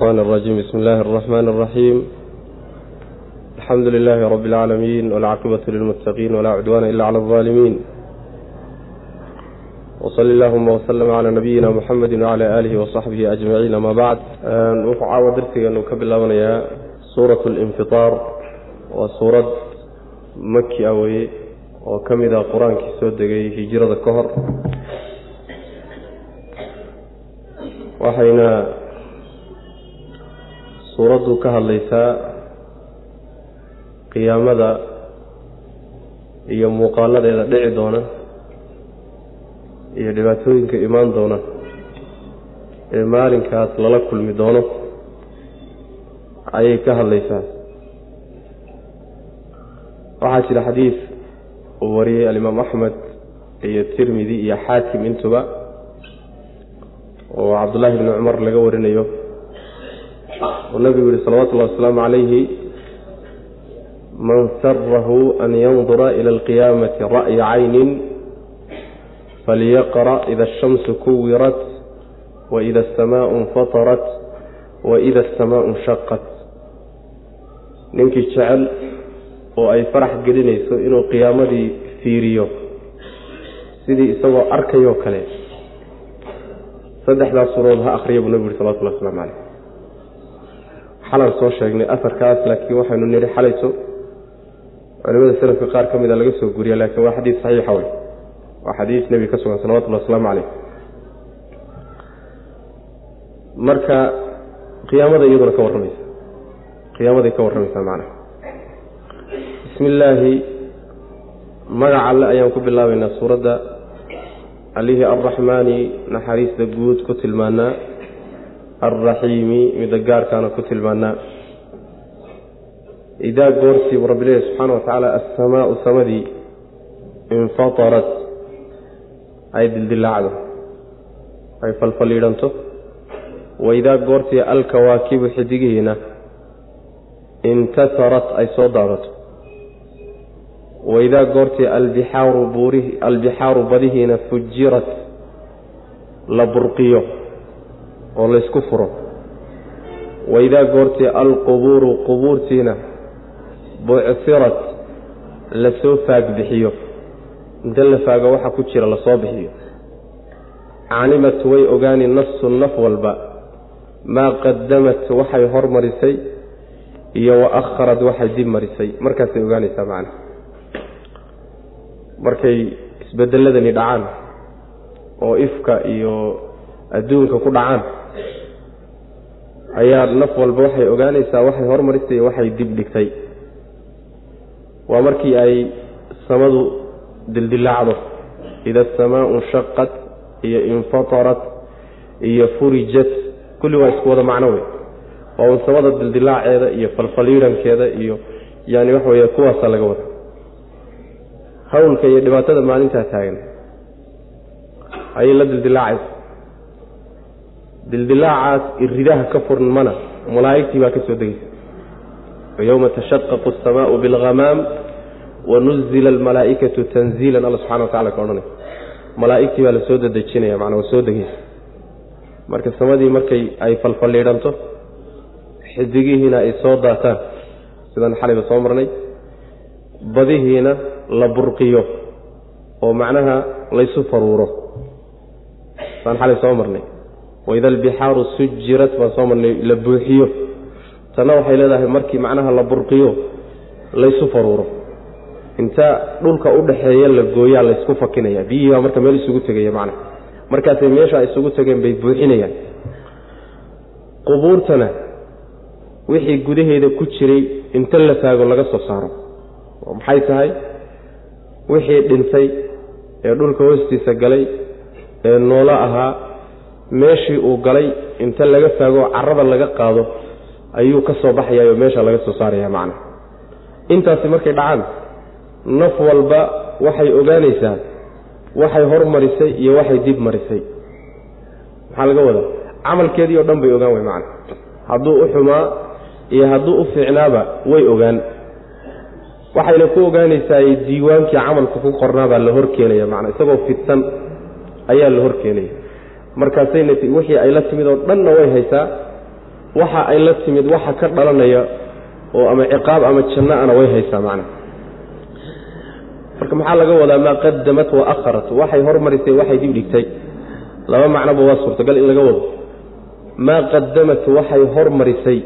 الرحمن الرجيم بسم الله الرحمن الرحيم الحمد لله رب العالمين والعاقبة للمتقين ولا عدوان إلا على الظالمين وصل اللهم وسلم على نبينا محمد وعلى آله وصحبه أجمعين أما بعد وفعاوى درسي أنه كبلا سورة الانفطار وسورة مكي أوي وكمذا قرآن كسود هجرة الكهر waxayna suuraddu ka hadlaysaa qiyaamada iyo muuqaaladeeda dhici doona iyo dhibaatooyinka imaan doona ee maalinkaas lala kulmi doono ayay ka hadlaysaa. Waxaa jira xadiid uu wariyey alimaam axmed iyo tirmidi iyo xaakim intuba oo cabdullaahi bni cumar laga warinayo uu nabigu yihi salawatullahi wasalaamu calayhi man sarahu an yandura ila alqiyaamati ra'ya caynin falyaqra' ida ashamsu kuwirat waida asamaau infatarat waida asamaau inshaqat ninkii jecel oo ay farax gelinayso inuu qiyaamadii fiiriyo sidii isagoo arkayoo kale saddexdaas surood ha akriya buu nabigu yuri salawatullah waslamu caleyh xalan soo sheegnay afarkaas laakiin waxaynu nidhi xalayso. Culimada salafka qaar ka mida laga soo guriya laakiin waa xadiis saxiixa wey waa xadiis nebiga ka sugan salawatullahi wasalaamu caleyh marka qiyaamada iyaduna ka warramaysa. Qiyaamaday ka warramaysaa macnaha. Bismi illaahi magaca alle ayaan ku bilaabaynaa suuradda. Allihii alraxmaani naxariista guud ku tilmaanaa alraxiimi midda gaarkaana ku tilmaanaa idaa goortii buu rabbi leeyahy subxaana wa tacaala assamaau samadii infatarat ay dildilaacdo ay falfalliidhanto wa idaa goortii alkawaakibu xidigihiina intasarat ay soo daadato waidaa goortii albixaaru badihiina fujirat la burqiyo oo laysku furo. Waidaa goortii alqubuuru qubuurtiina bucsirat la soo faagbixiyo inta la faago waxa ku jira la soo bixiyo. Calimat way ogaani nafsu naf walba. Maa qadamat waxay hormarisay iyo wa akharad waxay dib marisay. Markaasay ogaanaysaa macna. Markay isbedeladani dhacaan oo ifka iyo adduunka ku dhacaan ayaa naf walba waxay ogaanaysaa waxay hormarisay iyo waxay dib dhigtay waa markii ay samadu dildilaacdo ida asamaau inshaqat iyo infatarat iyo furijat. Kulli waa isku wada macno wey. Waa un samada dildilaaceeda iyo falfaliirankeeda iyo yani waxa weeye kuwaasaa laga wada. Hawlka iyo dhibaatada maalintaa taagan. Ayay la dildilaacaysa dildilaacaas iridaha ka furmana malaa'igtii baa ka soo degeysa wayowma tashaqaqu asamaau bilghamaam wanuzila almalaa'ikatu tanziilan. Alla subxana wa tacala ka odhanay. Malaa'igtii baa la soo dadejinaya macnaa waa soo degeysa marka samadii markay ay falfalliidhanto xidigihiina ay soo daataan. Sidaan xalayba soo marnay. Badihiina la burqiyo oo macnaha laysu faruuro. Saan xalay soo marnay waida albixaaru sujirat baan soo marnay la buuxiyo. Tanna waxay leedahay markii macnaha la burqiyo laysu faruuro. Inta dhulka u dhaxeeya la gooyaa laysku fakinaya. Biyihii baa marka meel isugu tegaya macnaha markaasay meesha ay isugu tegeen bay buuxinayaan. Qubuurtana wixii gudaheeda ku jiray inta la taago laga soo saaro. Oo maxay tahay? Wixii dhintay ee dhulka hoostiisa galay ee noolo ahaa meeshii uu galay inta laga faago carrada laga qaado ayuu ka soo baxayaayoo meesha laga soo saaraya macna. Intaasi markay dhacaan naf walba waxay ogaanaysaa waxay hormarisay iyo waxay dib marisay. Maxaa laga wadaa? Camalkeedii oo dhan bay ogaan way macna. Hadduu u xumaa iyo hadduu u fiicnaaba way ogaan. Waxayna ku ogaanaysaa diiwaankii camalka ku qornaabaa la hor keenaya macnaa isagoo fidsan ayaa la hor keenaya markaasayna wixii ay la timid oo dhanna way haysaa waxa ay la timid waxa ka dhalanaya oo ama ciqaab ama janno ana way haysaa macna. Marka maxaa laga wadaa maa qadamat wa akharat? Waxay hormarisay waxay dib dhigtay. Laba macnoba waa suurtagal in laga wado. Maa qadamat waxay hormarisay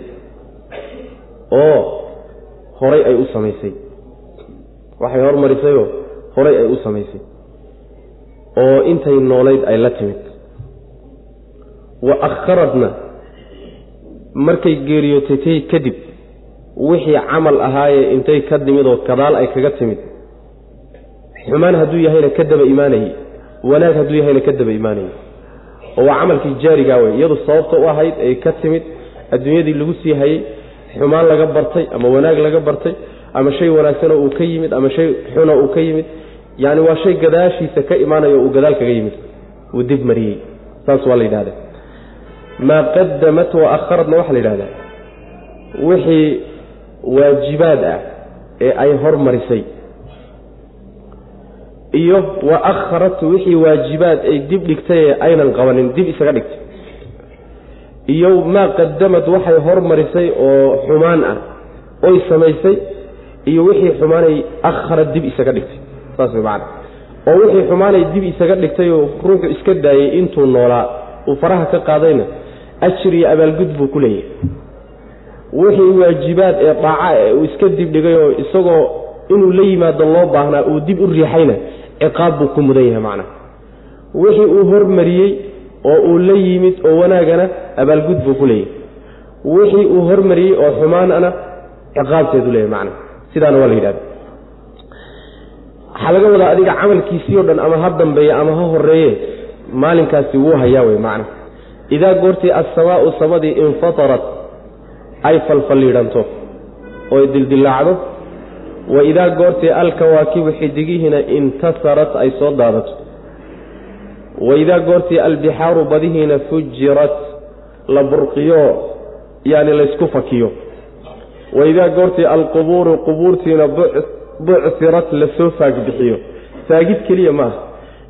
oo horay ay u samaysay. Waxay hormarisayoo horay ay u samaysay. Oo intay noolayd ay la timid wa akharadna markay geeriyootay kadib wixii camal ahaayee intay ka timid oo gadaal ay kaga timid. Xumaan hadduu yahayna ka daba imaanayey wanaag hadduu yahayna ka daba imaanayey oo waa camalkii jaarigaa wey iyadu sababta u ahayd ay ka timid adduunyadii lagu sii hayey xumaan laga bartay ama wanaag laga bartay ama shay wanaagsano uu ka yimid ama shay xuna uu ka yimid yacni waa shay gadaashiisa ka imaanayo uu gadaal kaga yimid. Uu dib mariyey. Saas waa la yidhahda maa qadamat wa akharadna waxaa la yidhahdaa wixii waajibaad ah ee ay hormarisay iyo wa akharat wixii waajibaad ay dib dhigtay ee aynan qabanin dib isaga dhigtay. Iyo maa qadamad waxay hormarisay oo xumaan ah oy samaysay iyo wixii xumaanay akharad dib isaga dhigtay. Saas way macana oo wixii xumaanay dib isaga dhigtay oo ruuxu iska daayey intuu noolaa uu faraha ka qaadayna ajir iyo abaalgud buu ku leeyahay. Wixii waajibaad ee daaca ee uu iska dib dhigay oo isagoo inuu la yimaado loo baahnaa uu dib u riixayna ciqaab buu ku mudan yahay macnaha. Wixii uu hormariyey oo uu la yimid oo wanaagana abaalgud buu ku leeyahay. Wixii uu hormariyey oo xumaanana ciqaabteedu leeyahy macnaha. Sidaana waa la yidhahda waxaa laga wadaa adiga camalkiisii o dhan ama ha dambeeye ama ha horeeye maalinkaasi wuu hayaa wey macnaha idaa goortii assamaau samadii infatarat ay falfalliidhanto oy dildillaacdo wa idaa goortii alkawaakibu xidigihiina intasarat ay soo daadato wa idaa goortii albixaaru badihiina fujirat la burqiyo yani laysku fakiyo wa idaa goortii alqubuuru qubuurtiina bucsirat la soo faagbixiyo faagid keliya maaha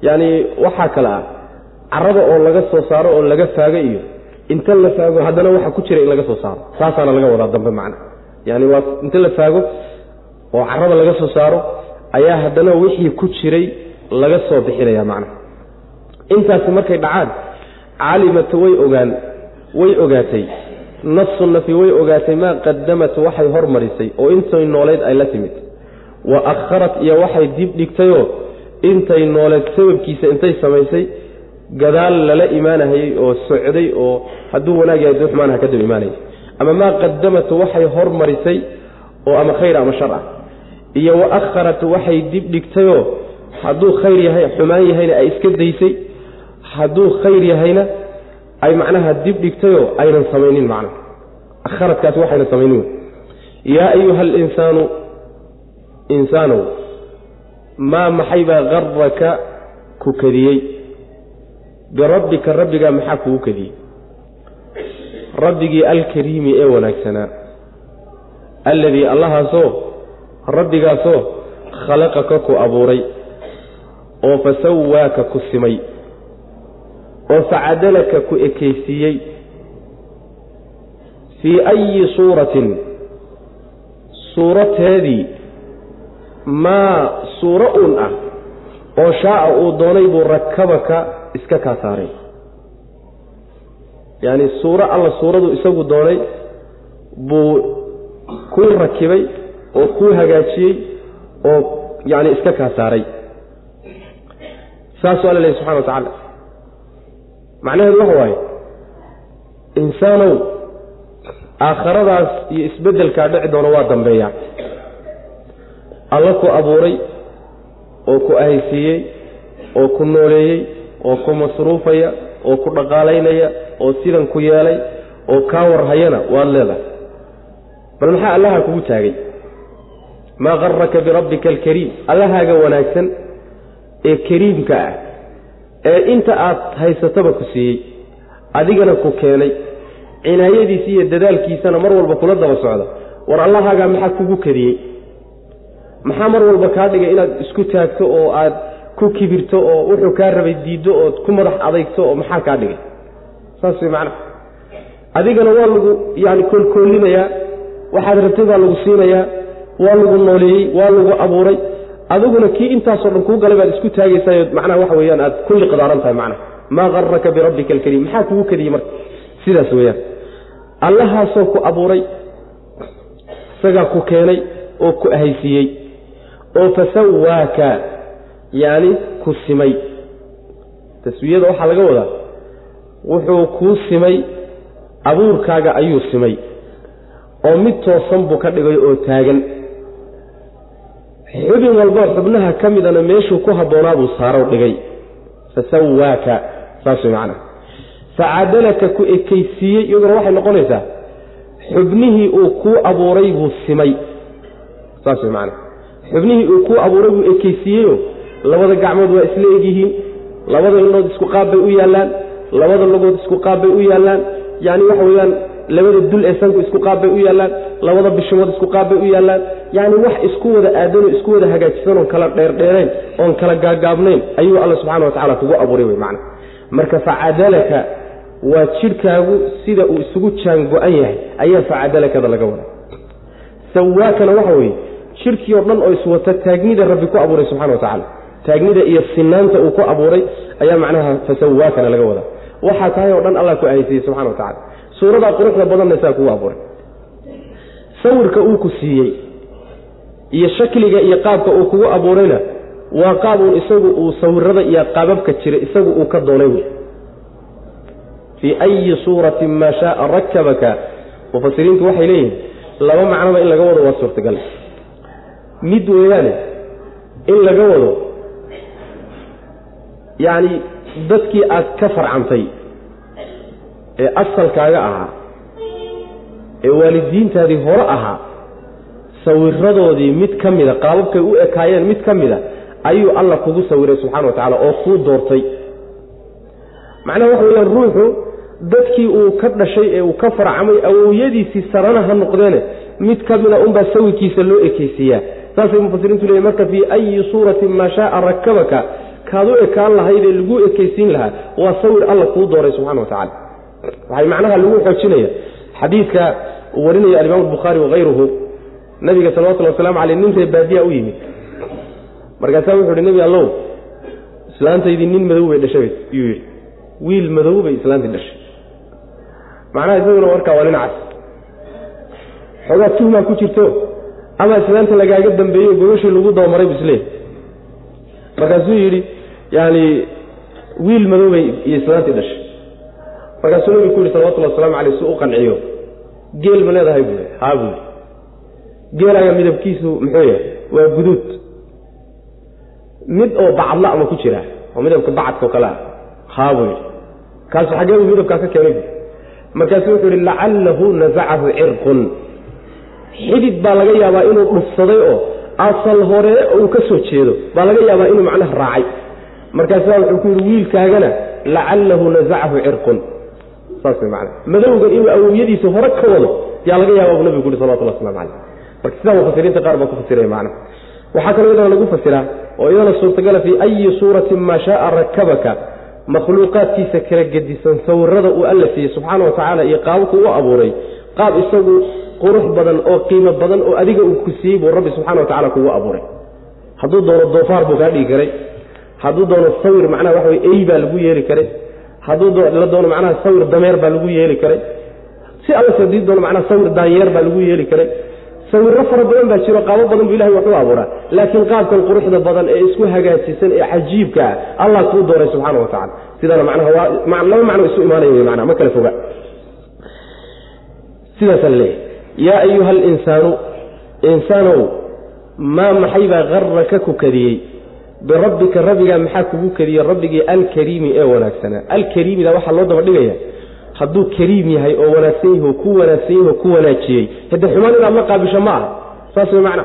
yacni waxaa kale ah carada oo laga soo saaro oo laga faago iyo inta la faago haddana waxa ku jira in laga soo saaro. Saasaana laga wadaa dambe macna. Yani waa inta la faago oo carada laga soo saaro ayaa haddana wixii ku jiray laga soo bixinaya macna. Intaasi markay dhacaan calimat way ogaan way ogaatay. Nafsu nafi way ogaatay maa qadamat waxay hormarisay oo intay nooleyd ay la timid. Wa akharat iyo waxay dib dhigtayoo intay nooleed sababkiisa intay samaysay gadaal lala imaanahayey oo socday oo hadduu wanaag yahay duu xumaanaha ka daba imaanayay ama maa qadamat waxay hormarisay oo ama khayr ama shar ah. Iyo wa akharat waxay dib dhigtayoo hadduu khayr yahay xumaan yahayna ay iska daysay hadduu khayr yahayna ay macnaha dib dhigtayoo aynan samaynin macnaha akharadkaasi waxayna samaynin. Yaa ayuha alinsaanu insaanow maa maxaybaa garaka ku kadiyey birabbika rabbigaa maxaa kugu kadiyey rabbigii alkariimi ee wanaagsanaa alladii allahaasoo rabbigaasoo khalaqaka ku abuuray. Oo fasawaaka ku simay. Oo facadalaka ku ekaysiiyey. Fii ayi suuratin suurateedii maa suuro uun ah oo shaaca uu doonay buu rakabaka iska kaa saaray. Yacni suuro alla suuradu isagu doonay buu kuu rakibay oo kuu hagaajiyey oo yacni iska kaa saaray. Saasuu alla lehy subxana wa tacaala. Macnaheedu waxa waaye insaanow aakhiradaas iyo isbeddelkaa dhici doona waa dambeeyaa alla ku abuuray oo ku ahaysiiyey oo ku nooleeyey oo ku masruufaya oo ku dhaqaalaynaya oo sidan ku yeelay oo kaa warhayana waad leedahay. Bal maxaa allaha kugu taagay? Maa qaraka birabbika alkariim. Allahaaga wanaagsan ee kariimka ah ee inta aad haysataba ku siiyey adigana ku keenay cinaayadiisa iyo dadaalkiisana mar walba kula daba socda war allahaagaa maxaa kugu kadiyey maxaa mar walba kaa dhigay inaad isku taagto oo aad ku kibirto oo wuxuu kaa rabay diiddo ood ku madax adaygto oo maxaa kaa dhigay? Saas way macnaha. Adigana waa lagu yani koolkoolinayaa waxaad rabtay baa lagu siinayaa waa lagu nooleeyey waa lagu abuuray. Adiguna kii intaasoo dhan kuu galay baad isku taagaysayo macnaha waxa weyaan aad kulli qadaaran tahay macnaha. Maa qaraka birabbika alkariim maxaa kugu kadiyey marka? Sidaas weyaan allahaasoo ku abuuray isagaa ku keenay oo ku ahaysiiyey. Oo fasawaaka yacni ku simay. Taswiyada waxaa laga wadaa wuxuu kuu simay abuurkaaga ayuu simay oo mid toosan buu ka dhigay oo taagan. Xubin walboo xubnaha ka midana meeshuu ku habboonaabuu saarow dhigay. Fasawaaka saas way macnaha facadalaka ku ekaysiiyey iyaduna waxay noqonaysaa xubnihii uu kuu abuuray buu simay. Saas way macnaha xubnihii uu kuu abuuray buu ekaysiiyeyo labada gacmood waa isla egyihiin labada inood isku qaab bay u yaallaan labada logood isku qaab bay u yaallaan yacni waxa weeyaan labada dul ee sanku isku qaab bay u yaallaan labada bishimood isku qaab bay u yaallaan yacni wax isku wada aadanoo isku wada hagaajisan oon kala dheerdheerayn oon kala gaagaabnayn ayuu alla subxana wa tacala kugu abuuray wey macna. Marka facadalaka waa jidhkaagu sida uu isugu jaan go-an yahay ayaa facadalakada laga wada sawaakana waxa weeye jidhkii oo dhan oo iswata taagnida rabbi ku abuuray subxana wa tacala taagnida iyo sinaanta uu ku abuuray ayaa macnaha fasawaakana laga wadaa. Waxaa tahay oo dhan allah ku ahaysiiyey subxana wa tacala suuradaa quruxda badanna saa kugu abuuray. Sawirka uu ku siiyey iyo shakliga iyo qaabka uu kugu abuurayna waa qaabuun isagu uu sawirada iyo qaababka jira isagu uu ka doonay wey fii ayi suuratin maa shaaa rakabaka mufasiriintu waxay leeyihiin laba macnoba in laga wado waa suurtagal. Mid weeyaane in laga wado yacni dadkii aad ka farcantay ee asalkaaga ahaa ee waalidiintaadii hore ahaa sawiradoodii mid ka mida qaababkay u ekaayeen mid ka mida ayuu alla kugu sawiray subxana wa tacala oo kuu doortay. Macnaha waxa weyaan ruuxu dadkii uu ka dhashay ee uu ka farcamay awowyadiisii sarana ha noqdeene mid ka mida unbaa sawirkiisa loo ekeysiiyaa saasay mufasiriintu leeyiin marka fii ayi suuratin maa shaaa rakabaka kaad u ekaan lahayd ee lagu ekeysiin lahaa waa sawir alla kuu dooray subxana wa tacala waxay macnaha lagu xoojinaya. Xadiidka warinaya alimaam albukhaari wakayruhu nabiga salawatullhi wasalaamu caleyh nin ree baadiya u yimid? Markaasaa wuxu uhi nebi allow islaantaydii nin madow bay dhashay yuu yidhi. Wiil madow bay islaantii dhashay. Macnaha isaguna markaa waa nin cas. Xoogaa tuhmaa ku jirto? Ama islaanta lagaaga dambeeyo gogashii lagu dabamaray bu isleey markaasuu yidhi yaani wiil madow bay iyo islaantii dhashay markaasuu nabigu ku yidhi salawatullhi waslamu aleyh su u qanciyo. Geel ma leedahay buu haa buu geelaaga midabkiisu muxuu yahay? Waa guduud. Mid oo bacadla ama ku jira oo midabka bacadka oo kale ah. Haa buu yidhi kaasu xaggee buu midabkaa ka keenay markaasu wuxuu yidhi lacalahu nasacahu cirqun. Xidid baa laga yaabaa inuu dhufsaday oo asal hore uu ka soo jeedo. Baa laga yaabaa inuu macnaha raacay markaasaa wuxuu ku yidhi wiilkaagana lacalahu nasacahu cirqun. Saas way macana madowgan inuu awowyadiisa hore ka wado yaa laga yaaba buu nabigu ku yhi salawatullah waslamu caleyh marka sidaa mufasiriinta qaar baa ku fasiraya macna waxaa kaloo iyadana lagu fasiraa oo iyadana suurtagala fii ayi suuratin maa shaaa rakabaka makhluuqaadkiisa kala gedisan sawirada uu alla siiyey subxaana wa tacaala iyo qaabku u abuuray qaab isagu qurux badan oo qiimo badan oo adiga uu ku siiyey buu rabbi subxana wa tacala kugu abuuray. Hadduu doono doofaar buu kaa dhigi karay hadduu doono sawir macnaha waxa wey ey baa lagu yeeli karay. Hadduu la doono macnaha sawir dameer baa lagu yeeli karay. Si allas haddii doono macnaha sawir daanyeer baa lagu yeeli karay. Sawirro fara badan baa jiro qaabo badan buu ilahay wax u abuuraa. Laakiin qaabkan quruxda badan ee isku hagaajisan ee cajiibka ah allah kuu dooray subxaana wa tacala sidana macnaha waa laba macno isu imaanaya wey macnaha ma kala foga. Sidaasaa la leeyahay. Yaa ayuha alinsaanu insaanow maa maxay baa qarraka ku kadiyey birabbika rabbigaa maxaa kugu kadiyey rabbigii alkariimi ee wanaagsanaa alkariimida waxaa loo daba dhigaya. Hadduu kariim yahay oo wanaagsan yahi oo ku wanaagsan yahi oo ku wanaajiyey hadde xumaan inaad la qaabisho ma aha saas way macna.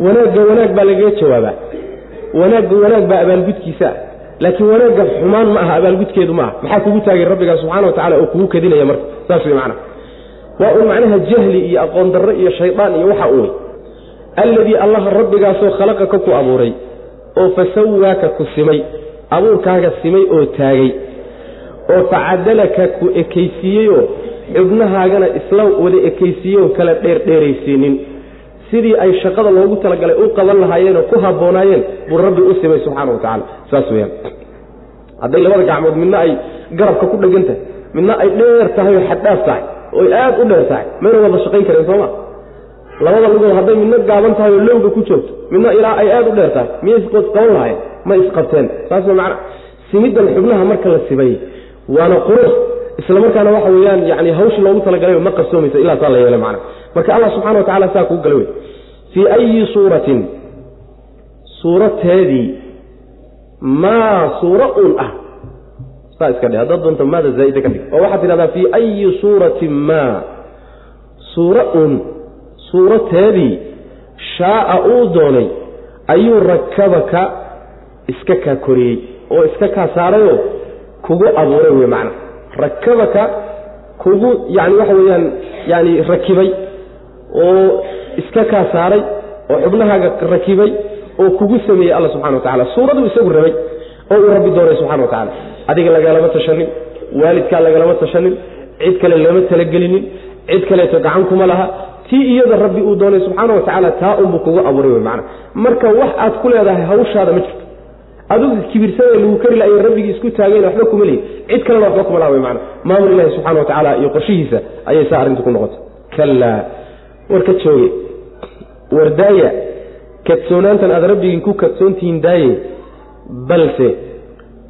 Wanaagga wanaag baa lagaga jawaabaa. Wanaagga wanaag baa abaalgudkiisa. Ah laakiin wanaagga xumaan ma aha abaalgudkeedu ma aha. Maxaa kugu taagay rabbigaa subxana wa tacala oo kugu kadinaya marka? Saas way macna. Waa un macnaha jahli iyo aqoon iyo shaydaan iyo waxa uwey alladii allaha rabbigaasoo khalaqaka ku abuuray oo fasawaaka ku simay abuurkaaga simay oo taagay oo facadalaka ku ekaysiiyeyoo xubnahaagana isla wada ekaysiiyo kala dheerdheeraysiinin sidii ay shaqada loogu talagalay u qaban lahaayeenoo ku habboonaayeen buu rabbi u simay subxaana wa tacala saas weyaan hadday labada gacmood midna ay garabka ku dhegan tahay midna ay dheer tahay oo xaddhaaf tahay oy aad u dheer tahay mayna wada shaqayn kareen sooma labada lugood hadday midna gaaban tahay oo lowga ku joogto midna ilaa ay aad u dheer tahay miyay isqaban lahayen ma isqabteen saas way macana simiddan xubnaha marka la sibay waana qurux isla markaana waxa weeyaan yani hawshii loogu talagalay ma qarsoomaysa ilaa saa la yeelay macana marka allah subxana wa tacala saa kuu gala wey. Fii ayi suuratin suurateedii maa suura un ah. Saa iska dhe haddaad doonto maada zaa'ida ka dhig. Oo waxaad tidhahdaa fii ayi suuratin maa suura un suurateedii shaaa uu doonay ayuu rakabaka iska kaa koriyey oo iska kaa saarayoo kugu abuuray wey macna. Rakabaka kugu yani waxa weeyaan yani rakibay oo iska kaa saaray oo xubnahaaga rakibay oo kugu sameeyey alla subxana wa tacala suuraduu isagu rabay oo uu rabbi doonay subxana wa tacala adiga lagalama tashanin waalidkaa lagalama tashanin cid kale lama talagelinin cid kaleeto gacan kuma laha tii iyada rabbi uu doonay subxaana wa tacaala taa unbuu kugu abuuray macna marka wax aad ku leedahay hawshaada ma jirto. Adigu kibirsanee lagu kari lahay rabbigii isku taageen waxba kuma leeyi cid kalena waxba kuma laha wey macna maamul ilahi subxana wa tacaala iyo qorshihiisa ayay saa arrinta ku noqotay. Kallaa war ka jooge. War daaya. Kadsoonaantan aad rabbigiin ku kadsoontihiin daaye. Balse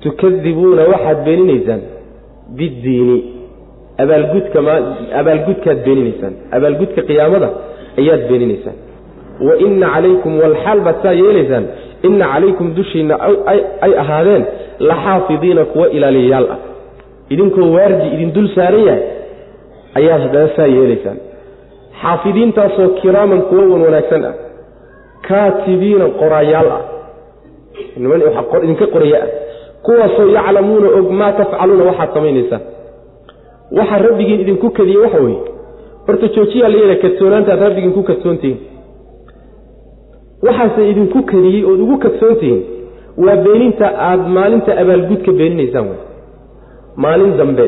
tukadibuuna waxaad beeninaysaan biddiini abaalgudkaad beeninaysaan abaalgudka qiyaamada ayaad beeninaysaan wa ina calaykum walxaal baad saa yeelaysaan. Ina calaykum dushiinna ay ahaadeen la xaafidiina kuwa ilaaliyayaal ah. Idinkoo waardi idin dul saaran yahay ayaad haddana saa yeelaysaan. Xaafidiintaasoo kiraaman kuwa wan wanaagsan ah. Kaatibiina qoraayaal ah. Idinka qoraya ah. Kuwaasoo yaclamuuna og maa tafcaluuna waxaad samaynaysaan waxaa rabbigiin idinku kadiyey waxa weeye. Horta joojiyaa la yeela kadsoonaantaad rabbigiin ku kadsoontihiin waxaase idinku kadiyey ood ugu kadsoontihiin waa beeninta aad maalinta abaalgudka beeninaysaan wey maalin dambe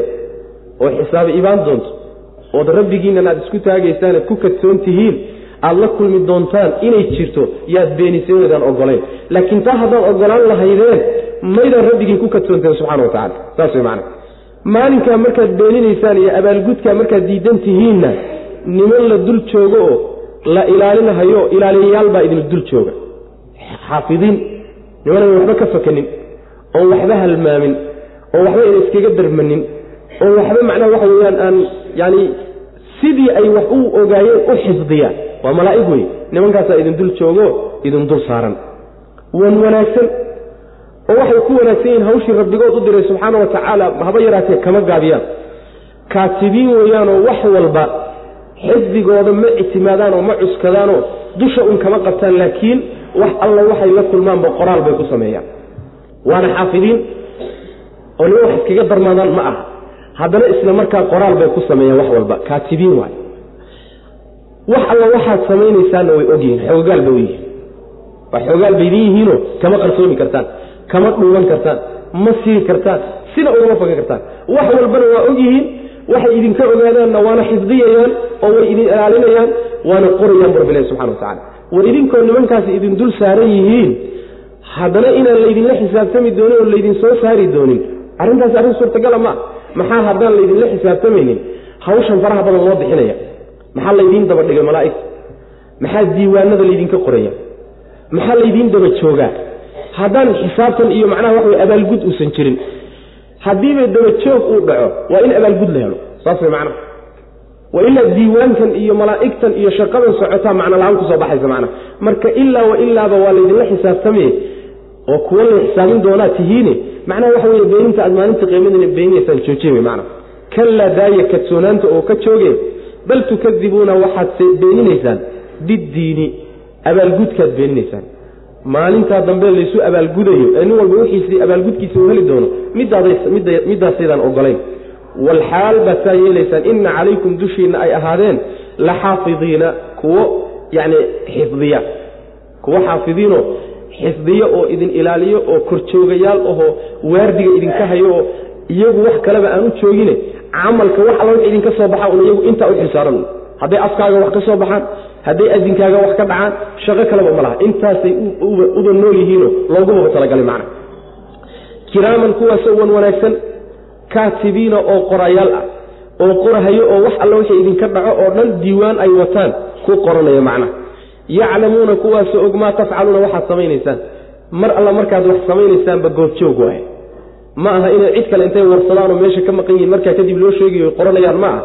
oo xisaabi ibaan doonto ood rabbigiinnan aad isku taagaysaan ku kadsoon tihiin aad la kulmi doontaan inay jirto yaad beeniseen oydaan ogolayn. Laakiin taa haddaad ogolaan lahaydeen maydaan rabbigiin ku kadsoonteen subxana wa tacala saas way macana maalinkaa markaad beeninaysaan iyo abaalgudkaa markaad diidan tihiinna niman la dul joogo oo la ilaalinahayo ilaaliyayaal baa idin dul jooga. Xaafidiin nimanan waxba ka fakanin oon waxba halmaamin oo waxba ina iskaga darmanin oo waxba macnaha waxa weeyaan aan yani sidii ay wax u ogaayeen u xifdiyaan. Waa malaa'ig wey nimankaasaa idin dul joogo idin dul saaran. Wan wanaagsan oo waxay ku wanaagsan yihiin hawshii rabbigood u diray subxaana wa tacaala haba yaraatee kama gaabiyaan. Kaatibiin weeyaanoo wax walba xifdigooda ma ictimaadaan oo ma cuskadaanoo dusha un kama qabtaan laakiin wax alla waxay la kulmaanba qoraal bay ku sameeyaan. Waana xaafidiin oo nima wax iskaga darmaadaan ma aha. Haddana isla markaa qoraal bay ku sameeyaan wax walba. Kaatibiin waay wax alla waxaad samaynaysaanna way ogyihiin xoogaal bay u yihiin. Waa xoogaal bay idin yihiinoo kama qarsoomi kartaan kama dhuuban kartaan ma siri kartaan sina ugama fagan kartaan. Wax walbana waa ogyihiin waxay idinka ogaadaanna waana xifdiyayaan oo way idin ilaalinayaan waana qorayaan bu rabbilahi subxana wa tacala war idinkoo nimankaasi idin dul saaran yihiin haddana inaan laydinla xisaabtami doonin oo laydin soo saari doonin arrintaasi arrin suurtagala ma maxaa haddaan laydinla xisaabtamaynin? Hawshan faraha badan loo bixinaya. Maxaa laydiin daba dhigay malaa'igta maxaa diiwaanada laydinka qoraya? Maxaa laydiin daba joogaa haddaan xisaabtan iyo macnaha wax way abaalgud uusan jirin haddiiba daba joog uu dhaco waa in abaalgud la helo. Saas way macnaha wa ilaa diiwaankan iyo malaa'igtan iyo shaqadan socotaa macno la'aan ku soo baxaysa macnaha marka ilaa wa ilaaba waa laydinla xisaabtamaye oo kuwa la xisaabin doonaa tihiine macnaha waxa weye beeninta aad maalinta qiimadina beeninaysaan wey macnaha kallaa daaya kadsoonaanta oo ka jooge bal tukadibuuna waxaad beeninaysaan biddiini abaalgudkaad beeninaysaan maalintaa dambe laysu abaalgudayo ee nin walba wixiisii abaalgudkiisa uu heli doono middaasydaan ogolayn. Walxaal baad saa yeelaysaan ina calaykum dushiinna ay ahaadeen la xaafidiina kuwo yani xifdiya. Kuwo xaafidiinoo xifdiyo oo idin ilaaliyo oo korjoogayaal ahoo waardiga idinka hayo oo iyagu wax kaleba aan u joogine camalka wax alla wix idinka soo baxa un iyagu intaa u xilsaaran hadday afkaaga wax ka soo baxaan hadday adinkaaga wax ka dhacaan shaqo kaleba ma laha. Intaasay uba nool yihiino loogumaba talagalay macna. Kiraaman kuwaasoo wan wanaagsan kaatibiina oo qorayaal ah oo qorahayo oo wax alla wixii idinka dhaco oo dhan diiwaan ay wataan ku qoranaya macnaha yaclamuuna kuwaasoo og maa tafcaluuna waxaad samaynaysaan. Mar alla markaad wax samaynaysaanba goobjoog waay ma aha inay cid kale intay warsadaanoo meesha ka maqan yihiin markaa kadib loo sheegayo qoranayaan ma aha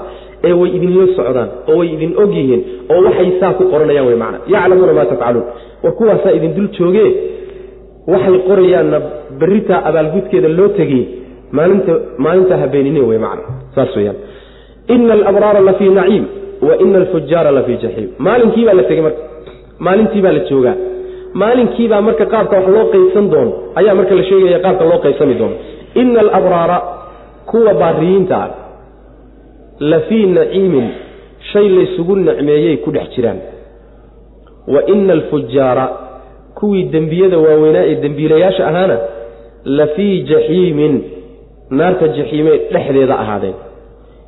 ee way idinla socdaan oo way idin og yihiin oo waxay saa ku qoranayaan wey macna. Yaclamuuna maa tafcaluun war kuwaasaa idin dul joogee waxay qorayaanna berritaa abaalgudkeeda loo tegey maalinta maalintaa habeenine wey macna. Saas weyaan ina alabraara la fii naciim wa ina alfujaara la fii jaxiim maalinkii baa la tegey marka maalintii baa la joogaa. Maalinkiibaa marka qaabka wax loo qaybsan doono ayaa marka la sheegaya qaabka loo qaybsami doono ina alabraara kuwa baariyiinta ah la fii naciimin shay laysugu nicmeeyey ku dhex jiraan. Wa ina alfujaara kuwii dembiyada waaweynaa ee dembiilayaasha ahaana la fii jaxiimin naarta jaxiimee dhexdeeda ahaadeen.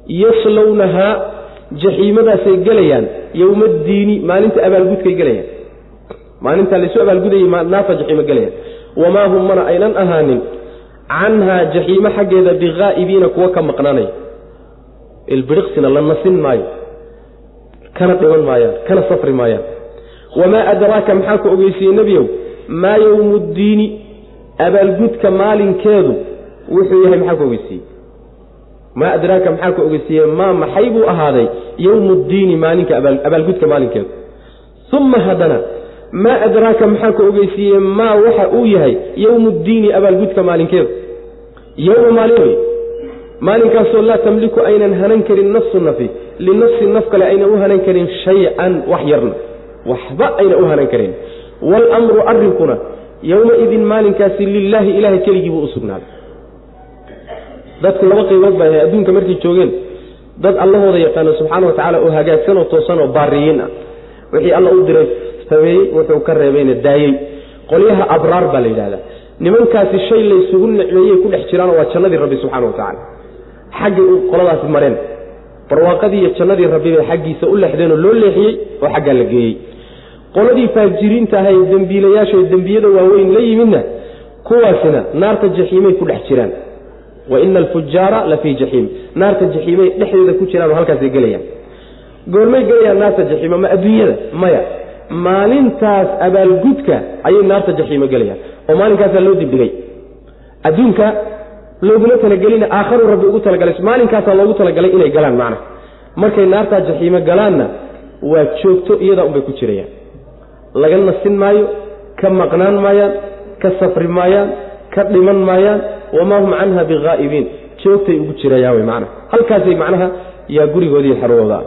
Yaslownahaa jaxiimadaasay gelayaan yowmaddiini maalinta abaalgudkay gelayaan. Maalintaa laysu abaalgudayay naarta jaxiimo gelayaan. Wamaa hum mana aynan ahaanin canhaa jaxiimo xaggeeda bighaa'ibiina kuwa ka maqnaanaya ilbiriqsina la nasin maayo kana dhiman maayaan kana safri maayaan. Wamaa adraaka maxaa ku ogeysiiyey nebiyow? Maa yowmu ddiini abaalgudka maalinkeedu wuxuu yahay maxaa ku ogeysiiyey? Maa adraaka maxaa ku ogeysiiye maa maxay buu ahaaday? Yowmu ddiini maalinka abaalgudka maalinkeedu. Uma haddana maa adraaka maxaa ku ogeysiiye maa waxa uu yahay yowmu ddiini abaalgudka maalinkeedu. Yowma maalin wey maalinkaasoo laa tamliku aynan hanan karin nafsu nafi linafsi naf kale aynan u hanan karin shay-an wax yarna waxba ayna u hanan karin. Waalamru arrinkuna yowmaidin maalinkaasi lilaahi ilahay keligii buu u sugnaaday dadku laba qaybood baa ahay adduunka markay joogeen dad allahooda yaqaano subxaana wa tacaala oo hagaagsan oo toosan oo baariyiin ah. Wixii alla u diray sameeyey wuxuu ka reebayna daayey qolyaha abraar baa la yidhahdaa nimankaasi shay laysugu nicmeeyey ku dhex jiraanoo waa jannadii rabbi subxana wa tacaala xaggay qoladaasi mareen. Barwaaqadii iyo jannadii rabbi bay xaggiisa u leexdeenoo loo leexiyey oo xaggaa la geeyey. Qoladii faajiriinta ahay dembiilayaashay dembiyada waaweyn la yimidna kuwaasina naarta jaxiimay ku dhex jiraan. Wa ina alfujaara la fii jaxiim. Naarta jaxiimay dhexdeeda ku jiraan oo halkaasay gelayaan. Goormay gelayaan naarta jaxiima ma adduunyada? Maya. Maalintaas abaalgudka ayay naarta jaxiimo gelayaan. Oo maalinkaasaa loo dibdhigay. Adduunka looguma talagelina aakharu rabbi ugu talagalay. Maalinkaasaa loogu talagalay inay galaan macna. Markay naartaa jaxiimo galaanna waa joogto iyadaa unbay ku jirayaan. Laga nasin maayo ka maqnaan maayaan ka safri maayaan ka dhiman maayaan wamaa hum canha bighaa'ibiin. Joogtay ugu jirayaan wey macnaha halkaasay macnaha yaa gurigoodii xarwooda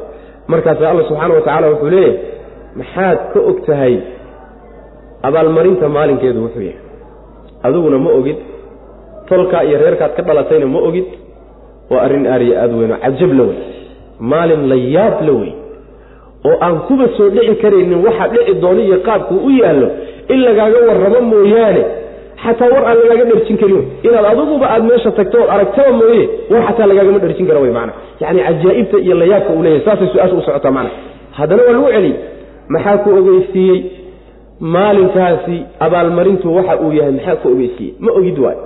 markaasa alla subxaana wa tacaala wuxuu leeyahay maxaad ka og tahay abaalmarinta maalinkeedu wuxuu yahay. Adiguna ma ogid tolkaa iyo reerkaad ka dhalatayna ma ogid? Waa arrin aariya aada weyn oo cajab la wey maalin la yaab la wey oo aan kuba soo dhici karaynin waxa dhici doono iyo qaabkuu u yaallo in lagaaga warramo mooyaane. Xataa war aan lagaaga dherjin karin inaad adiguba aad meesha tagto ood aragtaba mooye war xataa lagaagama dherjin kara wey mana yani cajaa'ibta iyo layaabka uu leeyahay saasay su'aasha u socotaa mana haddana waa lagu celiyey maxaa ku ogeysiiyey? Maalinkaasi abaalmarintu waxa uu yahay maxaa ku ogeysiiyey? Ma ogid waay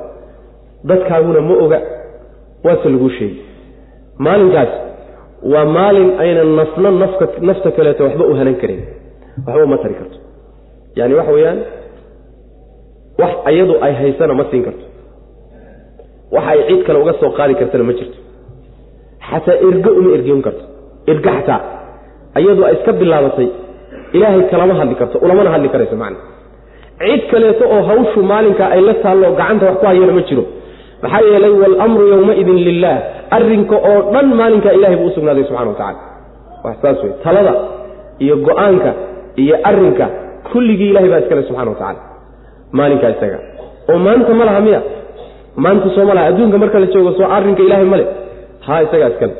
dadkaaguna ma oga. Waase laguu sheegi maalinkaas waa maalin aynan nafna nafka nafta kaleeto waxba u hanan karin. Waxba uma tari karto. Yani waxa weeyaan wax iyadu ay haysana ma siin karto. Waxa ay cid kale uga soo qaadi kartana ma jirto. Xataa ergo uma ergeyn karto. Ergo xataa. Iyadu ay iska bilaabatay. Ilaahay kalama hadli karto ulamana hadli karayso macna. Cid kaleeto oo hawshu maalinkaa ay la taallo gacanta wax ku hayana ma jiro maxaa yeelay waalamru yowmaidin lilah arrinka oo dhan maalinkaa ilahay buu usugnaaday subxana wa tacala wax saas wey talada iyo go'aanka iyo arrinka kulligii ilahay baa iskale subxana wa tacala maalinkaa isaga. Oo maanta ma laha miya? Maanta soo ma laha. Adduunka marka la joogo soo arrinka ilaahay male ha isagaa iskale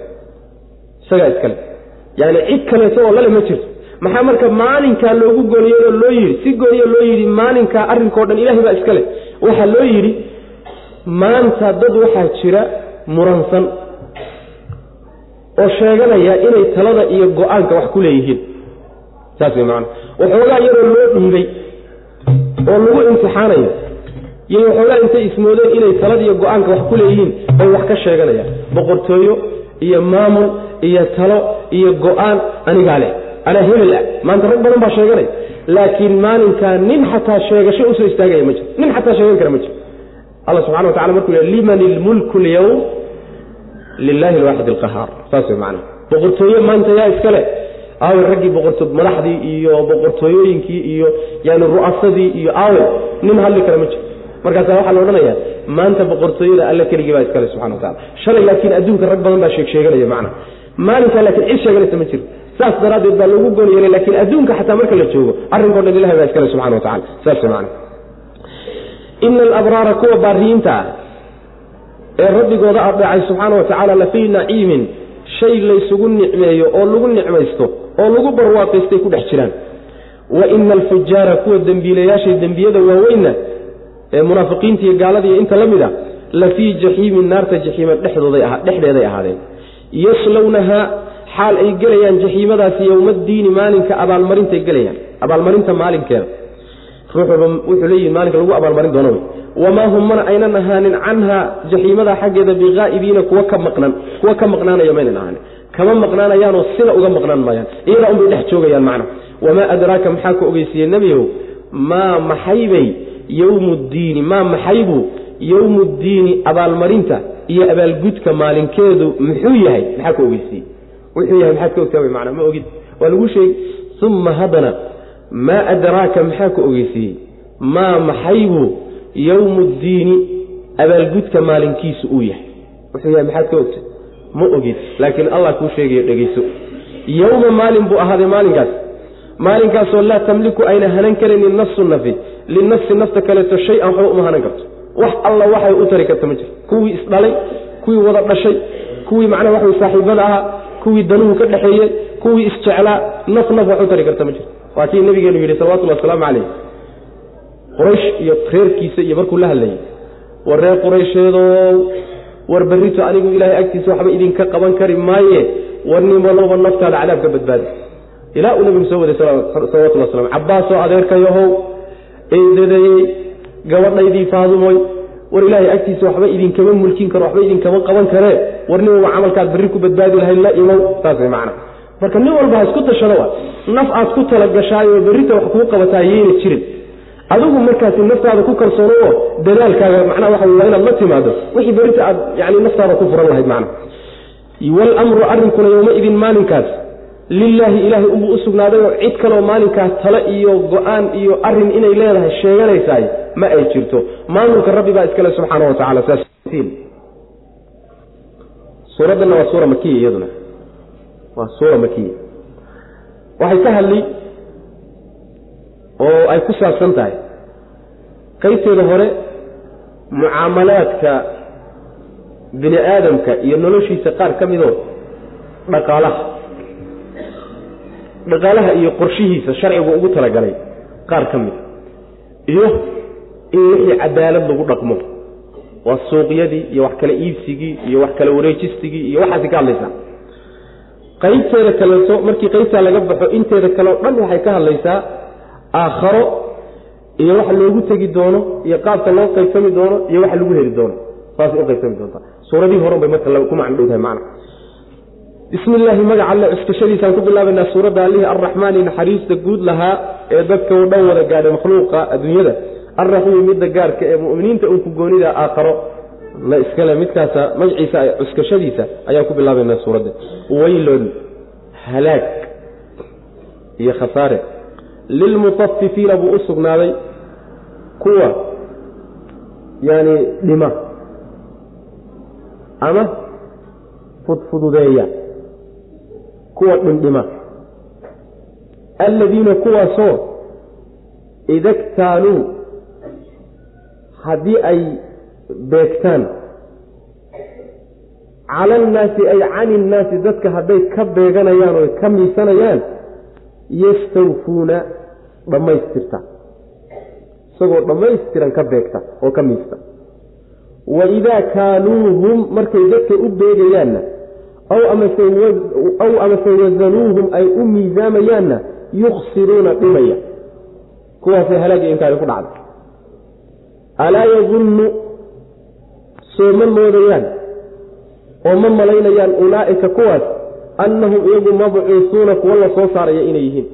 isagaa iskale yani cid kaleeto oo lale ma jirto. Maxaa marka maalinkaa loogu gooniyeyoo loo yidhi? Si gooniyo loo yidhi maalinkaa arrinkao dhan ilahay baa iskale waxaa loo yidhi maanta dad waxaa jira muransan oo sheeganaya inay talada iyo go'aanka wax ku leeyihiin. Saas wey macana waxoogaa iyadoo loo dhiibay oo lagu imtixaanayo iyo waxoogaa intay ismoodeen inay talada iyo go'aanka wax ku leeyihiin bay wax ka sheeganayaan boqortooyo iyo maamul iyo talo iyo go'aan anigaa leh. Anaa hebel ah. Maanta rag badan baa sheeganaya. Laakiin maalinkaa nin xataa sheegasho u soo istaagaya ma jiro nin xataa sheegan kara ma jiro alla subxana wa tacala markuu yh liman ilmulku lyawm lilahi alwaaxid alqahaar. Saas wey macana boqortooye maanta yaa iskale aawe raggii boqorto madaxdii iyo boqortooyooyinkii iyo yani ru'asadii iyo aawe nin hadli kara ma jiro. Markaasa waxaa la odhanaya maanta boqortooyada alle keligii baa iskale subxana wa tacala shalay laakiin adduunka rag badan baa sheeg sheeganaya macna maalinkaa laakiin cid sheeganaysa ma jiro. Saas daraaddeed baa lagu goon yeelay laakiin adduunka xataa marka la joogo arrinkao dhan ilahay baa iskale subxana wa tacala saas wey macna ina alabraara kuwa baariyiinta ah ee rabbigooda adeecay subxaana wa tacaala lafii naciimin shay laysugu nicmeeyo oo lagu nicmaysto oo lagu barwaaqaystay ku dhex jiraan. Wa ina alfujaara kuwa dembiilayaashay dembiyada waaweynna ee munaafiqiinta iyo gaalada iyo inta la mid a la fii jaxiimin naarta jaxiima dhexdeeday ahaadeen. Yaslownahaa xaal ay gelayaan jaxiimadaasi yowmaddiini maalinka abaalmarintay gelayaan abaalmarinta maalinkeeda wuxuu leeyihi maalinka lagu abaalmarin doono wey wamaa hum mana aynan ahaanin canha jaxiimada xaggeeda biqaa'ibiina kuwa ka maqnan kuwa ka maqnaanaya maynan ahaanin. Kama maqnaanayaanoo sina uga maqnaan maayaan iyadaa unbay dhex joogayaan macna. Wamaa adraaka maxaa ku ogeysiiyey nebiyow? Maa maxaybay yowmu ddiini maa maxaybu yowmu ddiini abaalmarinta iyo abaalgudka maalinkeedu muxuu yahay? Maxaa ka ogeysiiyey? Wuxuu yahay maxaad ka ogtaa wy macnaa ma ogid. Waa lagu sheegi uma haddana maa adraaka maxaa ka ogeysiiyey? maa maxaybu yowmu ddiini abaalgudka maalinkiisu uu yahay. Wuxuu yahay maxaad ka ogtay? Ma ogid laakiin allah kuu sheegayo dhegeyso yowma maalin buu ahaaday maalinkaas. Maalinkaasoo laa tamliku ayna hanan karaynin nafsu nafi linafsi nafta kaleeto shay-an waxba uma hanan karto. Wax alla waxay u tari karta ma jiro kuwii isdhalay kuwii wada dhashay kuwii macnaha waxway saaxiibada ahaa kuwii danuhu ka dhexeeyey kuwii isjeclaa naf naf wax u tari karta ma jiro waa kii nabigeenu yidhi salawatullah wasalaamu calayh. Quraysh iyo reerkiisa iyo markuu la hadlayay war reer quraysheedow war berrito anigu ilaahay agtiisa waxba idinka qaban kari maaye. War nin walbaba naftaada cadaabka badbaadi. Ilaa uu nabigu soo waday salawatullah waslam cabbaasoo adeerkayahow eedadayey gabadhaydii faadumoy war ilaahay agtiisa waxba idinkama mulkin karo waxba idinkama qaban karee war nin walba camalkaad berri ku badbaadi lahay la imow. Saas way macana marka nin walba ha isku dashado wa. Naf aad ku talagashaayoo berrita wax kuu qabataa yayna jirin. Adigu markaasi naftaada ku kalsoono oo dadaalkaaga macnaha waxa waa inaad la timaado. Wixii berrita aad yani naftaada ku furan lahayd macna waalamru arrinkuna yowmaidin maalinkaas. Lilaahi ilaahay unbuu u sugnaadayoo cid kaleo maalinkaas tale iyo go'aan iyo arrin inay leedahay sheeganaysaay ma ay jirto. Maamulka rabbi baa iskale subxaana wa tacala saas. Waa suura makiya iyaduna waa suura makiya waxay ka hadli oo ay ku saabsan tahay. Qaybteeda hore mucaamalaadka bini aadamka iyo noloshiisa qaar ka midoo dhaqaalaha dhaqaalaha iyo qorshihiisa sharcigu ugu talagalay qaar ka mida iyo in wixii cadaalad lagu dhaqmo. Waa suuqyadii iyo wax kala iibsigii iyo wax kala wareejistigii iyo waxaasi ka hadlaysaa qaybteeda kaleeto markii qaybtaa laga baxo inteeda kale o dhan waxay ka hadlaysaa aakharo iyo waxa loogu tegi doono iyo qaabka loo qaybsami doono iyo waxa lagu heli doono. Saasay u qaybsami doontaa. Suuradihii horan bay marka ku macno dhowdahay macna bismi illaahi magaca alle cuskashadiisaan ku bilaabaynaa suuradda allihii arraxmaani naxariista guud lahaa ee dadka u dhan wada gaadhay makhluuqa adduunyada. Arraxiimi midda gaarka ee mu'miniinta uu ku goonida aakharo la iskale midkaasa magaciisa cuskashadiisa ayaan ku bilaabaynaa suuradda. Waylon halaag iyo khasaare. Lilmutafifiina buu u sugnaaday kuwa yani dhima ama fudfududeeya kuwa dhindhima. Alladiina kuwaasoo idaktaaluu haddii ay beegtaan. Cala annaasi ay cani innaasi dadka hadday ka beeganayaan oo ka miisanayaan yastawfuuna dhammaystirta. Isagoo dhammaystiran ka beegta oo ka miista. Wa idaa kaaluuhum markay dadka u beegayaanna aw amase wasanuuhum ay u miisaamayaanna yuksiruuna dhimaya. Kuwaasay halaagii inkaari ku dhacday. Alaa yadunnu soo ma moodayaan oo ma malaynayaan ulaa'ika kuwaas annahum iyagu mabcuusuuna kuwa la soo saaraya inay yihiin.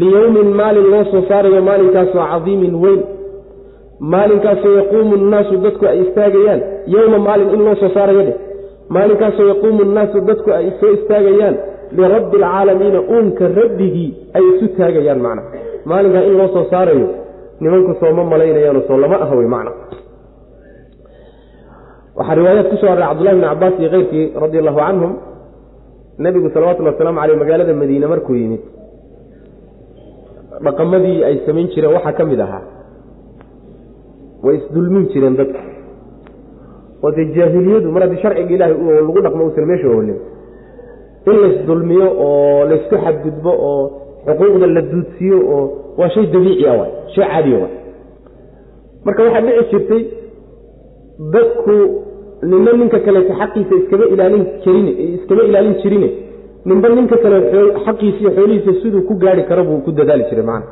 Liyowmin maalin loo soo saarayo maalinkaasoo cadiimin weyn. Maalinkaasoo yaquumu nnaasu dadku ay istaagayaan. Yowma maalin in loo soo saarayo dheh. Maalinkaasoo yaquumu nnaasu dadku ay soo istaagayaan lirabbi alcaalamiina uunka rabbigii ay isu taagayaan macna maalinkaa in loo soo saarayo nimanku soo ma malaynayaano soo lama aha wey macna waxaa riwaayaad ku soo array cabdullahi bn cabaas iyo keyrkii radi allahu canhum nebigu salawatullhi wasalaamu caleyh magaalada madiine markuu yimid dhaqamadii ay samayn jireen waxaa ka mid ahaa way isdulmin jireen dadka. Oo dee jaahiliyadu mar haddii sharciga ilaahay lagu dhaqmo uusan meesha oolin in laysdulmiyo oo laysku xadgudbo oo xuquuqda la duudsiiyo oo waa shay dabiici ah waay shay caadiya waay. Marka waxaa dhici jirtay dadku ninba ninka kaleeto xaqiisa iskama ilaalin karin iskama ilaalin jirine ninba ninka kale xaqiisa iyo xoolihiisa siduu ku gaari karo buu ku dadaali jiray macana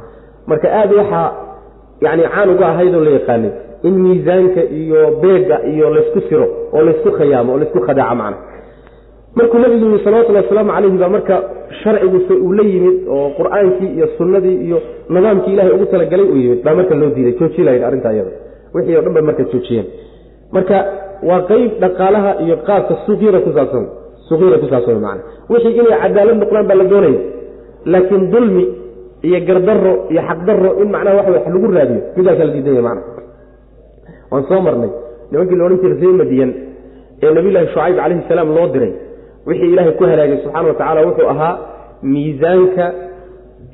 marka aada waxaa yani caan uga ahaydoo la yaqaanay in miisaanka iyo beega iyo laysku siro oo laysku khayaamo oo laysku khadaaco macna markuu nabigu yimi salawatullhi wasalaamu calayhi baa marka sharciguse uu la yimid oo qur'aankii iyo sunnadii iyo nidaamkii ilahay ugu talagalay uu yimid baa marka loo diiday jooji lahayd arrintaa iyada. Wixii o dhan bay marka joojiyeen marka waa qeyb dhaqaalaha iyo qaabka suuqyada ku saabsan. Suuqyada ku saabsan macana wixii inay cadaalad noqdaan baa la doonaya laakiin dulmi iyo gardaro iyo xaqdaro in macnaha waxa wax lagu raadiyo midaasa la diidanya macna waan soo marnay. Nimankii la odhan jiray ree madiyan ee nabiyullaahi shucayb calayhi salaam loo diray wixii ilaahay ku halaagay subxaana wa tacaala wuxuu ahaa miisaanka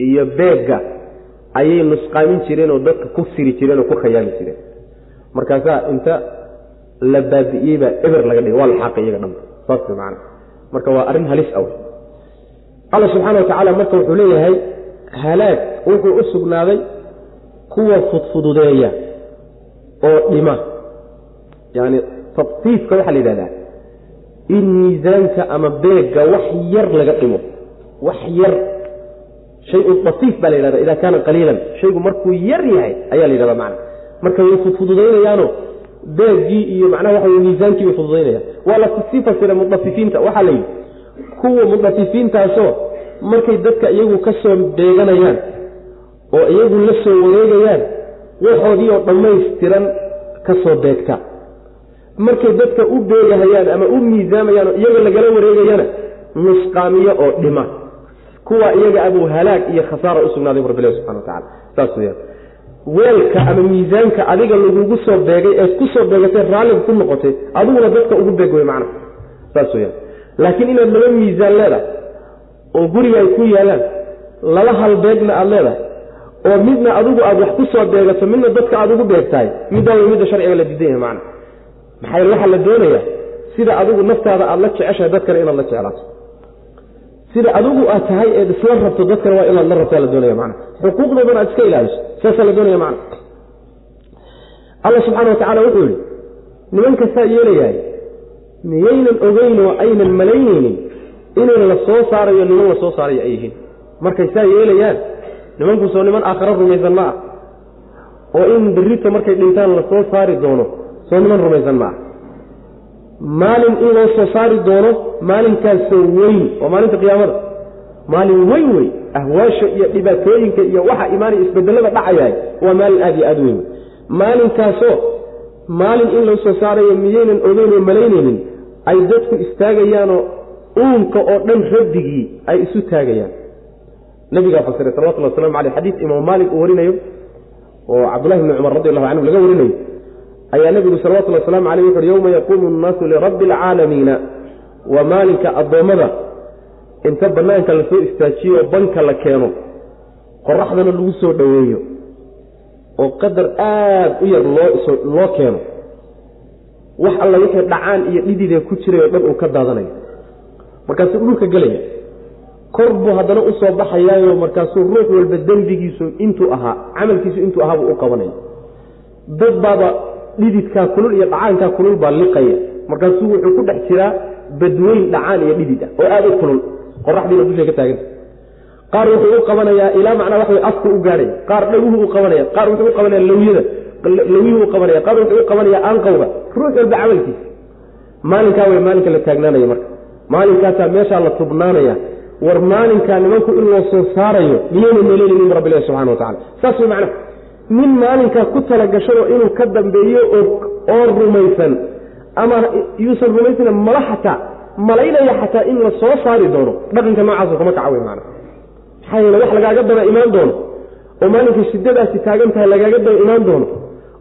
iyo beegga ayay nusqaamin jireen oo dadka ku siri jireen oo ku khayaami jireen. Markaasaa inta la baabi'iyey baa eber laga dhigay waa la xaaqay iyaga dhanba saas macana marka waa arrin halis aw alla subxaana wa marka wuxuu leeyahay halaag wuxuu u sugnaaday kuwa fudfududeeya oo dhima. Yani tadfiifka waxaa la yidhahdaa in miisaanka ama beegga wax yar laga dhimo. Wax yar. Shayun dafiif baa la yidhahda idaa kaana qaliilan. Shaygu markuu yar yahay ayaa la yidhahda macana marka way fudfududaynayaano beeggii iyo macnaha waxa wey miisaankii bay fududaynayaan waa la sii fasiray mudafifiinta waxaa la yidhi kuwa mudafifiintaasoo markay dadka iyagu ka soo beeganayaan oo iyagu la soo wareegayaan waxoodii oo dhammaystiran ka soo beegta. Markay dadka u beegahayaan ama u miisaamayaan oo iyaga lagala wareegayana nusqaamiyo oo dhima. Kuwa iyaga abuu halaag iyo khasaara u sugnaaday bu rabbilahi subxana wa tacala saas weyaan weelka ama miisaanka adiga lagugu soo beegay eed ku soo beegatay raalliga ku noqotay adiguna dadka ugu beeg wey macna. Saas weyaan laakiin inaad laba miisaan leedahay oo guriga ay ku yaalaan laba halbeegna aada leedahay oo midna adigu aada wax ku soo beegato midna dadka aada ugu beegtahay middaa way midda sharciga la diidan yahay macna. Maxaa waxaa la doonayaa? Sida adigu naftaada aada la jeceshahay dadkana inaad la jeclaato sida adigu aad tahay eed isla rabto dadkana waa inaad la rabtaa la doonaya macna. Xuquuqdoodana aad iska ilaaliso saasaa la doonaya macna. Alla subxaana wa tacala wuxuu yihi nimankastaa yeelayahay miyaynan ogeyn oo aynan malaynaynin in la soo saarayo niman la soo saarayo ay yihiin. Markay saa yeelayaan nimanku soo niman aakharo rumaysan ma ah oo in berrito markay dhintaan la soo saari doono soo niman rumaysan ma ah maalin in loo soo saari doono maalinkaasoo weyn waa maalinta qiyaamada. Maalin weyn wey ahwaasha iyo dhibaatooyinka iyo waxa imaanaya isbedelada dhacayahay waa maalin aada iyo aada weyn. Maalinkaasoo maalin in loo soo saarayo miyaynan ogeyn oo malaynaynin ay dadku istaagayaanoo uunka oo dhan rabbigii ay isu taagayaan. Nabigaa fasiray salawatullah waslamu aleyh xadiis imaam maalik uu warinayo oo cabdullahi bni cumar radi allahu canhu laga warinayo ayaa nebigu salawatullhi waslamu aleyh wuxuuhi yowma yaquumu nnaasu lirabbi alcaalamiina waa maalinka addoommada inta bannaanka la soo istaajiyo oo banka la keeno qoraxdana lagu soo dhoweeyo oo qadar aad u yar loo keeno wax alla wixii dhacaan iyo dhididee ku jiray oo dhan uu ka daadanayo. Markaasuu dhulka gelaya. Kor buu haddana u soo baxayaayo markaasuu ruux walba dembigiisu intuu ahaa camalkiisu intuu ahaabuu u qabanaya dad baaba dhididkaa kulul iyo dhacaankaa kulul baa liqaya. Markaasuu wuxuu ku dhex jiraa badweyn dhacaan iyo dhidid ah oo aada u kulul. Qoraxdiina dushay ka taaganta qaar wuxuu u qabanayaa ilaa macnaa wax afku u gaadhaya qaar dhaguhu u qabanaya qaar wuxuu u qabanaya lawyada lawyuhu u qabanaya qaar wuxuu u qabanaya aanqowga ruux walba camalkiisa. Maalinkaa way maalinka la taagnaanaya marka. Maalinkaasaa meeshaa la tubnaanaya. War maalinkaa nimanku in loo soo saarayo miyayna maleelinin rabbilahi subxana wa tacala saas way macnaha nin maalinkaa ku talagashado inuu ka dambeeyo oo rumaysan. Ama yuusan rumaysana mala xataa malaynaya xataa in la soo saari doono. Dhaqanka noocaasoo kama kaca wey maana. Maxaa yeele wax lagaaga daba imaan doono. Oo maalinka shidadaasi taagan tahay lagaaga daba imaan doono.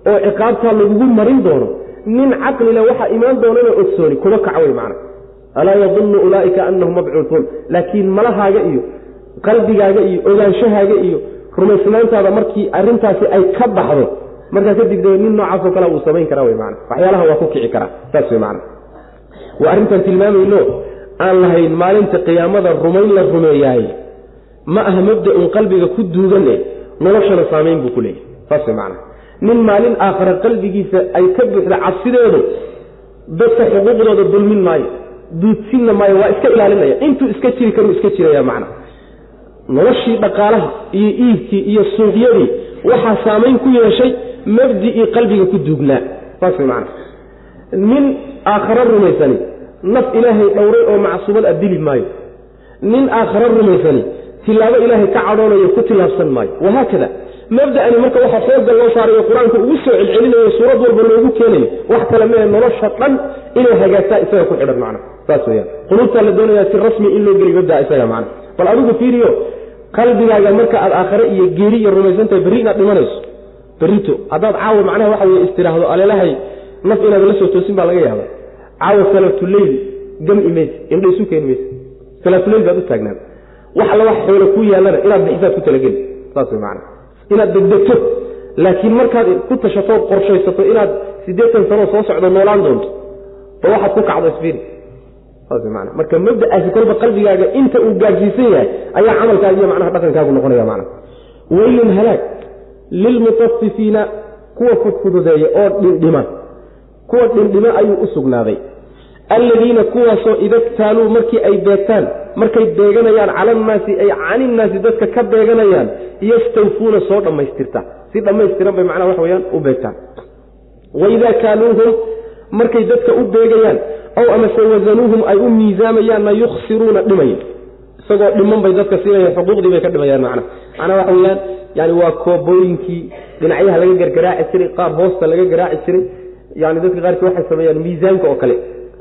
Oo ciqaabtaa lagugu marin doono. Nin caqlile waxa imaan doonana ogsooni kuma kaca wey macna alaa yadunnu ulaaika anahum mabcuutuun. Laakiin malahaaga iyo qalbigaaga iyo ogaanshahaaga iyo rumaysnaantaada markii arintaasi ay ka baxdo markaa kadib de nin noocaasoo kale uu samayn karaa wey maana waxyaalaha waa ku kici karaa saas wey maana waa arrintan tilmaamayno aan lahayn maalinta qiyaamada rumayn la rumeeyaay ma aha mabda-un qalbiga ku duugan noloshana saamayn buu ku leeyahy saas wey maana nin maalin aakhare qalbigiisa ay ka buuxda cabsideedu dadka xuquuqdooda dulmin maayo duudsinna maayo waa iska ilaalinaya intuu iska jiri karuu iska jiraya macna noloshii dhaqaalaha iyo iibkii iyo suuqyadii waxaa saamayn ku yeeshay mabdicii qalbiga ku duugnaa. Saas way macana nin aakharo rumaysani naf ilaahay dhowray oo macsuumad a dili maayo. Nin aakharo rumaysani tilaabo ilaahay ka cadhoonayo ku tilaabsan maayo. Wahaakada mabda'ani marka waxaa xoogga loo saarayo qur'aanku ugu soo celcelinayo suurad walba loogu keenayo wax kale mee nolosha dhan inay hagaagtaa isaga ku xidhan macna saas weyaan quluubtaa la doonayaa si rasmi in loo geliy mabdaa isaga macna bal adigu fiiriyo qalbigaaga marka aad aakhare iyo geeri iyo rumaysantahay berri inaad dhimanayso. Berrito haddaad caawa macnaha waxa weye istiraahdo aleelahay naf inaad la soo toosin baa laga yaaba caawa salaatuleyl gami mayse indha isu keeni mayse salaatuleyl baad u taagnaan wax alla wax xoolo ku yaallana inaad bixisaad ku talageli saas way macana inaad degdegto laakiin markaad ku tashatood qorshaysato inaad siddeetan sanoo soo socdo noolaan doonto ba waxaad ku kacdo isfiiri man marka mabda'aasi kolba qalbigaaga inta uu gaadhsiisan yahay ayaa camalkaaga iyo macnaha dhaqankaagu noqonaya macna weylun halaag lilmutafifiina kuwa fudfududeeya oo dhindhima. Kuwa dhindhima ayuu u sugnaaday alladiina kuwaasoo idaktaaluu markii ay beegtaan markay beeganayaan cala annaasi ay caninnaasi dadka ka beeganayaan yastawfuuna soo dhammaystirta. Si dhammaystiran bay macnaha wax weyaan u beegtaan waidaa kaaluuhum markay dadka u beegayaan ow amase wasanuuhum ay u miisaamayaanna yuksiruuna dhimaya isagoo dhiman bay dadka siinaya xuquuqdii bay ka dhimayaan macna macnaa waxa weyaan yani waa koobooyinkii dhinacyaha laga gargaraaci jiray qaar hoosta laga garaaci jiray yani dadka qaarkii waxay sameeyaan miisaanka oo kale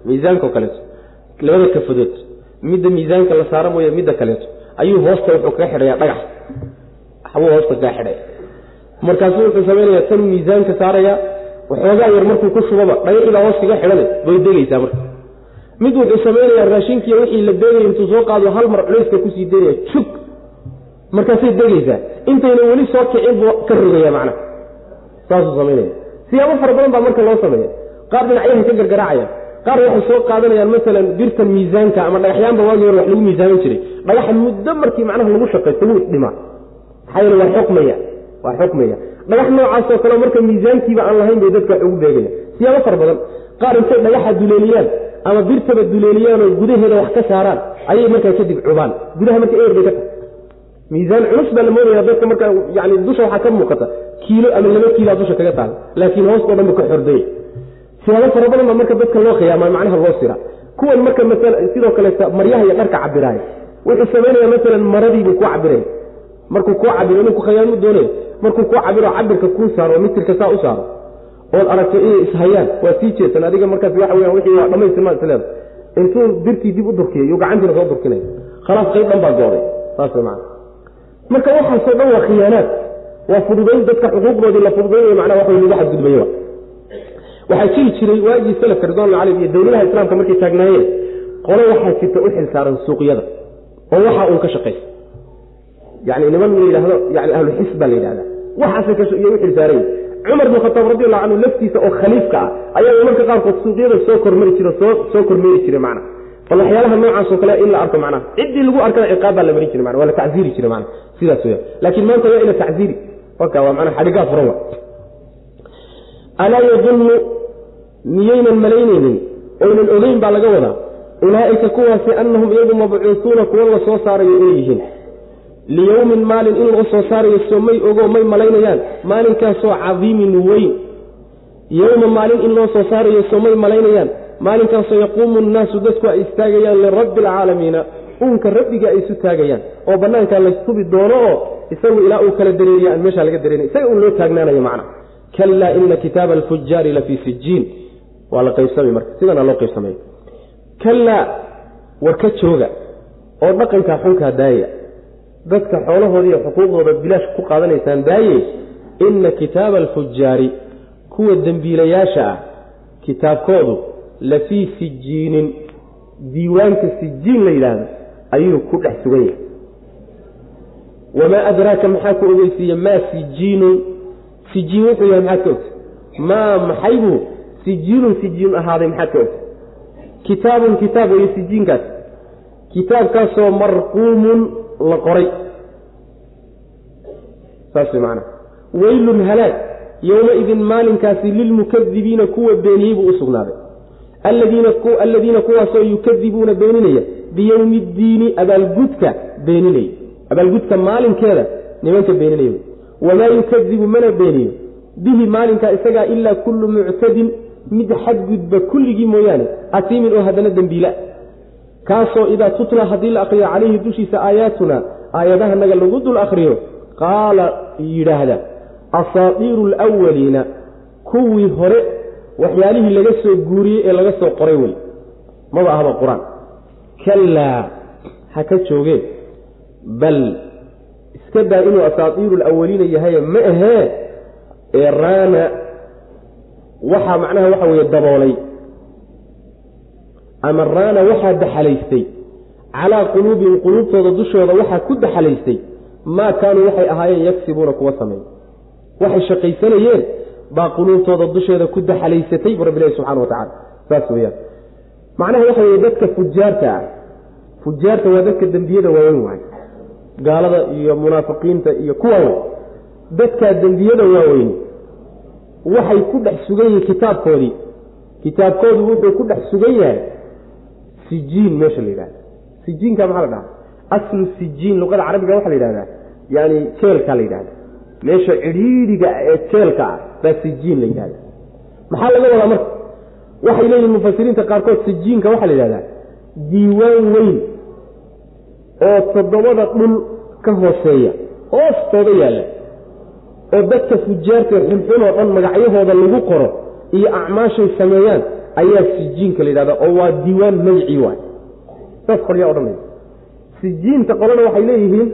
miisaanka oo kaleeto labada kafadood midda miisaanka la saara mooye midda kaleeto ayuu hoosta wuxuu kaga xidhaya dhagax. Waxbuu hoosta kaga xidhaya. Markaasuu wuxuu samaynaya tanuu miisaanka saaraya waxoogaa yar markuu ku shubaba dhagaxiibaa hoos kaga xidhana way degaysaa marka. Mid wuxuu samaynayaa raashinkiiy wixii la deegaya intuu soo qaado hal mar culayska ku sii deynaya jug markaasay degaysaa intayna weli soo kicin buu ka rogaya macnaha. Saasuu samaynaya siyaabo fara badan baa marka loo sameeya qaar dhinacyahay ka gargaraacayaan qaar waxay soo qaadanayaan maalan birta miisaanka ama dhagaxyaanba waagii hore wax lagu miisaamin jiray. Dhagaxa muddo markii macnaha lagu shaqaysto wuu isdhimaa maxaa yeele waa xukmaya waa xukmaya dhagax noocaasoo kale marka miisaankiiba aan lahayn bay dadka wax ugu beegaya siyaabo fara badan. Qaar intay dhagaxa duleeliyaan ama birtaba duleeliyaanoo gudaheeda wax ka saaraan ayay markaa kadib cubaan. Gudaha marka eer bay ka tahay miisaan culus baa la moodaya dadka marka yani dusha waxaa ka muuqata. Kiilo ama laba kiiloa dusha kaga taala laakiin hoostoo dhan ba ka xordaya siyaabo fara badan baa marka dadka loo khiyaama macnaha loo sira. Kuwan marka maala sidoo kaleeta maryaha iyo dharka cabiraaya wuxuu samaynaya maalan maradiibuu ku cabiraya markuu kuu cabiro inuu ku khayaamu doonaya markuu kuu cabiro cabirka kuu saaro mitirka saa u saaro. Ood aragto inay ishayaan waa sii jeesan. Adiga markaas waxa weya wixii waa dhamaystirmaa isleeda intuu birtii dib u durkiyay yuu gacantiina soo durkinaya khalaas qayb dhan baa gooday. Saas macana marka waxaasoo dhan waa khiyaanaad. Waa fududayn dadka xuquuqdoodii la fududaynaya macnaha wax way lagu xadgudbayaba waxaa jiri jiray waagii salafka ridwanul calayhim iyo dowladaha islaamka markay taagnaayeen. Qolo waxaa jirta u xil saaran suuqyada oo waxa uun ka shaqaysa yani niman la yidhaahdo yani ahluxis baa la yidhahda waxaasay iyo u xil saaran yihiin cumar bin khataab radiallahu canhu laftiisa oo khaliifka ah ayaa marka qaarkood suuqyada soo kormari jira soo kormeeri jiray macna. Bal waxyaalaha noocaasoo kale in la arko macnaha ciddii lagu arkana ciqaab baa la marin mana waa la tacziiri jiray mana sidaas weya laakiin maanta waa ina tacziiri. Marka waa manaa xadhigaa furan wa miyaynan malaynaynin oynan ogeyn baa laga wadaa. Ulaa'ika kuwaasi annahum iyagu mabcuusuuna kuwa la soo saarayo inay yihiin. Liyowmin maalin in loo soo saarayo soo may ogo may malaynayaan maalinkaasoo cadiimin weyn. Yowma maalin in loo soo saarayo soo may malaynayaan maalinkaasoo yaquumu nnaasu dadku ay istaagayaan lirabbi alcaalamiina uunka rabbiga ay isu taagayaan. Oo bannaankaa laystubi doono oo isagu ilaa uu kala dareeriya aan meeshaa laga dareeray isaga uun loo taagnaanayo macna. Kalaa ina kitaaba alfujaari la fii sijiin waa la qaybsamay marka. Sidana loo qaybsamay. Kalaa war jooga oo dhaqankaa xunkaa daaya. Dadka xoolahoodiiyo xuquuqdooda bilaash ku qaadanaysaan daaye inna kitaaba alfujaari kuwa dembiilayaasha ah kitaabkoodu la fii sijiinin diiwaanka sijiin la yidhaahdo ayuu ku dhex sugan yahay. Wamaa adraaka maxaa ku ogeysiiye maa sijiinun sijiin wuxuu yahay maxaad ka ogta maa maxaybuu sijiinun sijiin ahaaday maxaad ka ogta? Kitaabun kitaab weeye sijiinkaas. Kitaabkaasoo marquumun la qoray. Saas macanaha weylun halaag yowmaidin maalinkaasi lilmukadibiina kuwa beeniyey buu u sugnaaday. Alladiina kuwaasoo yukadibuuna beeninaya biyowmi ddiini abaalgudka beeninaya. Abaalgudka maalinkeeda nimanka beeninaya. Wamaa yukadibu mana beeniyo. Bihi maalinkaa isagaa ilaa kullu muctadin mid xadgudba kulligii mooyaane asiimin oo haddana dembiila kaasoo idaa tutla haddii la akriyo calayhi dushiisa aayaatuna aayadahanaga lagu dul akriyo qaala yidhaahda asaatiiru alwaliina kuwii hore waxyaalihii laga soo guuriyey ee laga soo qoray wey. Maba ahba qur'aan. Kallaa ha ka joogeen bal iska daa inuu asaatiiru alawaliina yahaye ma ahee? Ee raana waxaa macnaha waxa weeye daboolay. Ama raana waxaa daxalaystay calaa quluubihim quluubtooda dushooda waxaa ku daxalaystay maa kaanuu waxay ahaayeen yagsibuuna kuwa sameey waxay shaqaysanayeen baa quluubtooda dusheeda ku daxalaysatay bu rabbilahi subxana wa tacala saas weyaan macnaha waxa weye dadka fujaarta ah fujaarta waa dadka dembiyada waaweyn waay. Gaalada iyo munaafiqiinta iyo kuwa dadkaa dembiyada waaweyn waxay ku dhex sugan yihiin kitaabkoodii. Kitaabkoodu wuxuu ku dhex sugan yahay sijiin meesha la yidhahda sijiinka maxaa la dhaha aslu sijiin luqada carabiga waxaa la yidhahdaa yani jeelkaa la yidhahda meesha cidhiidhiga ee jeelka ah baa sijiin la yidhahda maxaa laga wadaa marka? Waxay leeyihiin mufasiriinta qaarkood sijiinka waxaa la yidhahdaa diiwaan weyn oo toddobada dhul ka hooseeya hoostooda yaalla oo dadka fujaarta xunxun oo dhan magacyahooda lagu qoro iyo acmaashay sameeyaan ayaa sijiinka la yidhahda oo waa diiwaan magicii waay. Saas qolyaa odhanaya sijiinta qolana waxay leeyihiin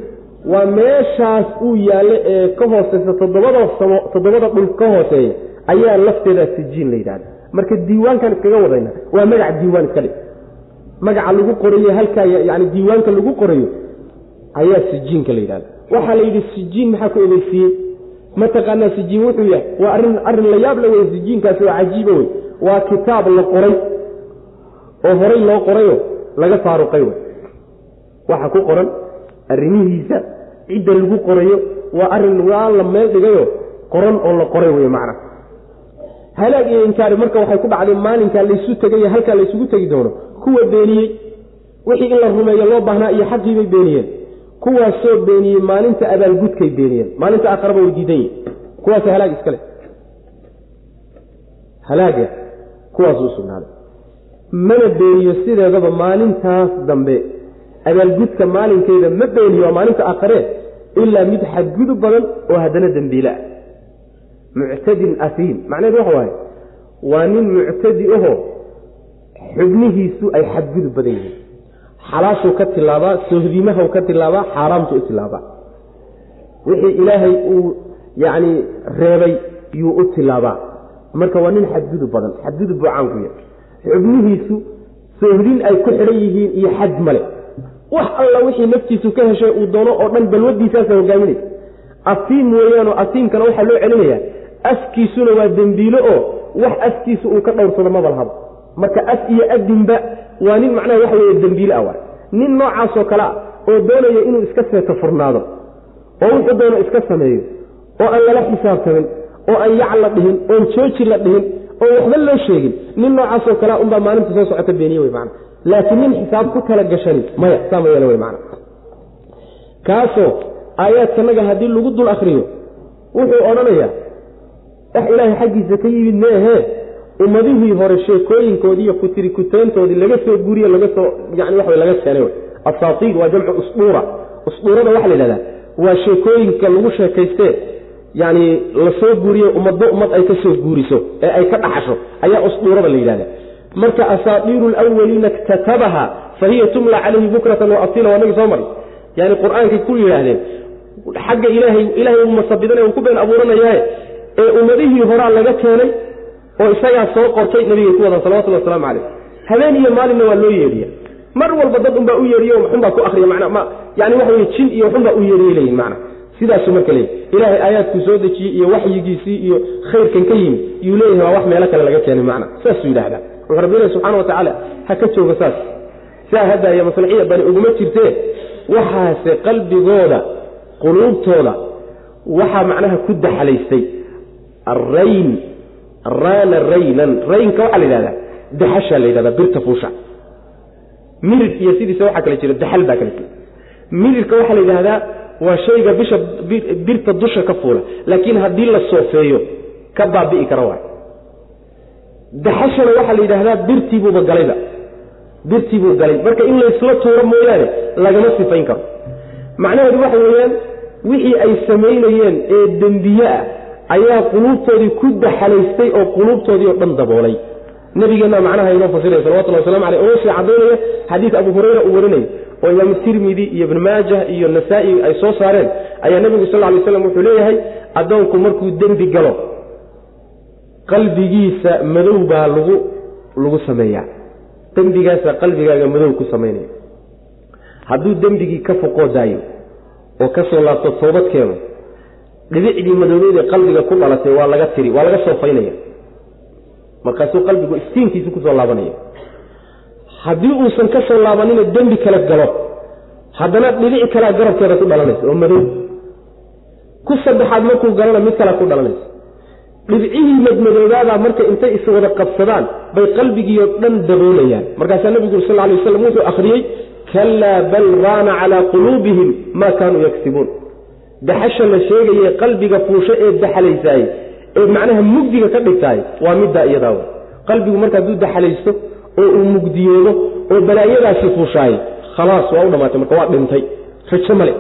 waa meeshaas uu yaallo ee ka hooseysa toddobada samo toddobada dhul ka hooseeya ayaa lafteedaa sijiin la yidhahda marka diiwaankan iskaga wadayna waa magaca diiwaan iska dhig. Magaca lagu qorayo halkaa yani diiwaanka lagu qorayo ayaa sijiinka la yidhahda waxaa la yidhi sijiin maxaa ku ebeysiiyey mataqaanaa sijiin? Wuxuu yahay waa arrin arrin la yaab la wey sijiinkaasi waa cajiiba wey waa kitaab la qoray oo horay loo qorayo laga faaruqay wey waxa ku qoran arrimihiisa cidda lagu qorayo waa arrin waa la meel dhigayo qoran oo la qoray wey macna. Halaag iyo inkaari marka waxay ku dhacday maalinkaa laysu tegay halkaa laysugu tegi doono. Kuwa beeniyey wixii in la rumeeyo loo baahnaa iyo xaqiibay beeniyeen kuwaasoo beeniyey maalinta abaalgudkay beeniyeen. Maalinta aqraba way diidan yihiin kuwaas halaag iskale. Halaaga kuwaasuu sugnaaday mana beeniyo sideedaba maalintaas dambe. Abaalgudka maalinkeeda ma beeniyo waa maalinta aqree. Ilaa mid xadgudub badan oo haddana dembiila ah muctadin asiim. Macnaheed waxa waaye waa nin muctadi ahoo xubnihiisu ay xadgudub badan yihiin xalaashuu ka tilaabaa sohdimahaw ka tilaabaa xaaraamtu u tilaabaa. Wixii ilaahay uu yacni reebay yuu u tilaabaa. Marka waa nin xadgudub badan xadgudub buu caanku yahay. Xubnihiisu sohdin ay ku xidhan yihiin iyo xad male wax alla wixii naftiisu ka heshay uu doono oo dhan balwadiisaasa hogaaminaysa asiim weeyaanoo asiimkana waxaa loo celinayaa. Afkiisuna waa dembiilo oo wax afkiisa uu ka dhowrsado maba lahaba marka af iyo adinba waa nin macnaha waxa weye dembiile ah nin noocaasoo kale ah oo doonaya inuu iska seeto furnaado oo wuxuu doono iska sameeyo oo aan lala xisaabtamin oo aan yac la dhihin oon jooji la dhihin oon waxba loo sheegin nin noocaasoo kalea unbaa maalinta soo socota beeniye wey maana laakiin nin xisaab ku kala gashani maya saa ma yeela wey macana kaasoo aayaadkanaga haddii lagu dul akriyo wuxuu odhanayaa wax ilaahay xaggiisa ka yimid meehee ummadihii hore sheekooyinkoodii iyo kutiri kuteyntoodii laga soo guriye laga soo yani waxa laga keenay asaatiir waa jamcu usduura. Usduurada waxaa la yidhahdaa waa sheekooyinka lagu sheekaystee yani la soo guuriye ummadba ummad ay ka soo guuriso ee ay ka dhaxasho ayaa usduurada la yidhahda marka asaatiiru lwaliina iktatabaha fahiya tumla calayhi bukratan waasila waa nagi soo mari yani qur'aankay ku yidhaahdeen xagga ilaahay ilahay uu masabidana uu ku been abuuranayaaye ee ummadihii horaa laga keenay oo isagaa soo qortay nabigay ku wadan salawatulli waslamu caleyh habeen iyo maalinna waa loo yeedhiya. Mar walba dad unbaa u yeedhiyo waxunbaa ku akriya mana ma yani waxa wey jin iyo waxunbaa u yeedhiyay leeyihiin macna. Sidaasuu marka leeyahy ilaahay aayaadkuu soo dejiyey iyo waxyigiisii iyo khayrkan ka yimi yuu leeyahay waa wax meelo kale laga keenay macna. Saasuu yidhahdaa wuxuu rabbi ilahi subxana wa tacaala ha ka jooga saas. Saa haddaaya maslaxiya bani uguma jirtee waxaase qalbigooda quluubtooda waxaa macnaha ku daxalaystay arayn raana raynan raynka waxaa la yidhahdaa daxashaa la yidhahdaa birta fuusha. Mirir iyo sidiisa waxaa kale jira daxal baa kale jira. Mirirka waxaa la yidhahdaa waa shayga bisha birta dusha ka fuula laakiin haddii la soofeeyo ka baabi'i kara waay. Daxashana waxaa la yidhahdaa birtiibuuba galayba birtiibuu galay. Marka in laysla tuuro mooyaane lagama sifayn karo. Macnaheedu waxa weeyaan wixii ay samaynayeen ee dembiye ah ayaa quluubtoodii ku daxalaystay oo quluubtoodii oo dhan daboolay. Nabigeenna macnaha inoo fasiraya salawatullah waslamu aleyh oo sii cadaynaya xadiis abu hurayra uu warinaya oo imaamu tirmidi iyo ibn maajah iyo nasaa-i ay soo saareen. Ayaa nebigu sal ly slam wuxuu leeyahay addoonku markuu dembi galo qalbigiisa madow baa lagu lagu sameeyaa. Dembigaasa qalbigaaga madow ku samaynaya. Hadduu dembigii ka foqoo daayo oo ka soo laabto toobad keeno dhibicdii madoobeydee qalbiga ku dhalatay waa laga tiri waa laga soofaynaya markaasuu qalbigu istiinkiisu ku soo laabanaya. Haddii uusan ka soo laabanina dembi kale galo haddana dhibici kalea garabkeeda ku dhalanaysa oo madow. Ku saddexaad markuu galana mid kalea ku dhalanaysa. Dhibcihii madmadoobaabaa marka intay iswada qabsadaan bay qalbigiio dhan daboolayaan markaasaa nebigu sal lay waslam wuxuu akhriyey kalaa bal raana calaa quluubihim maa kaanuu yaksibuun daxasha la sheegaye qalbiga fuusho ee daxalaysaay ee macnaha mugdiga ka dhigtaay waa middaa iyadaa qalbigu marka hadduu daxalaysto oo uu mugdiyoodo oo balaayadaasi fuushaay khalaas waa u dhamaatay marka waa dhintay. Rajo male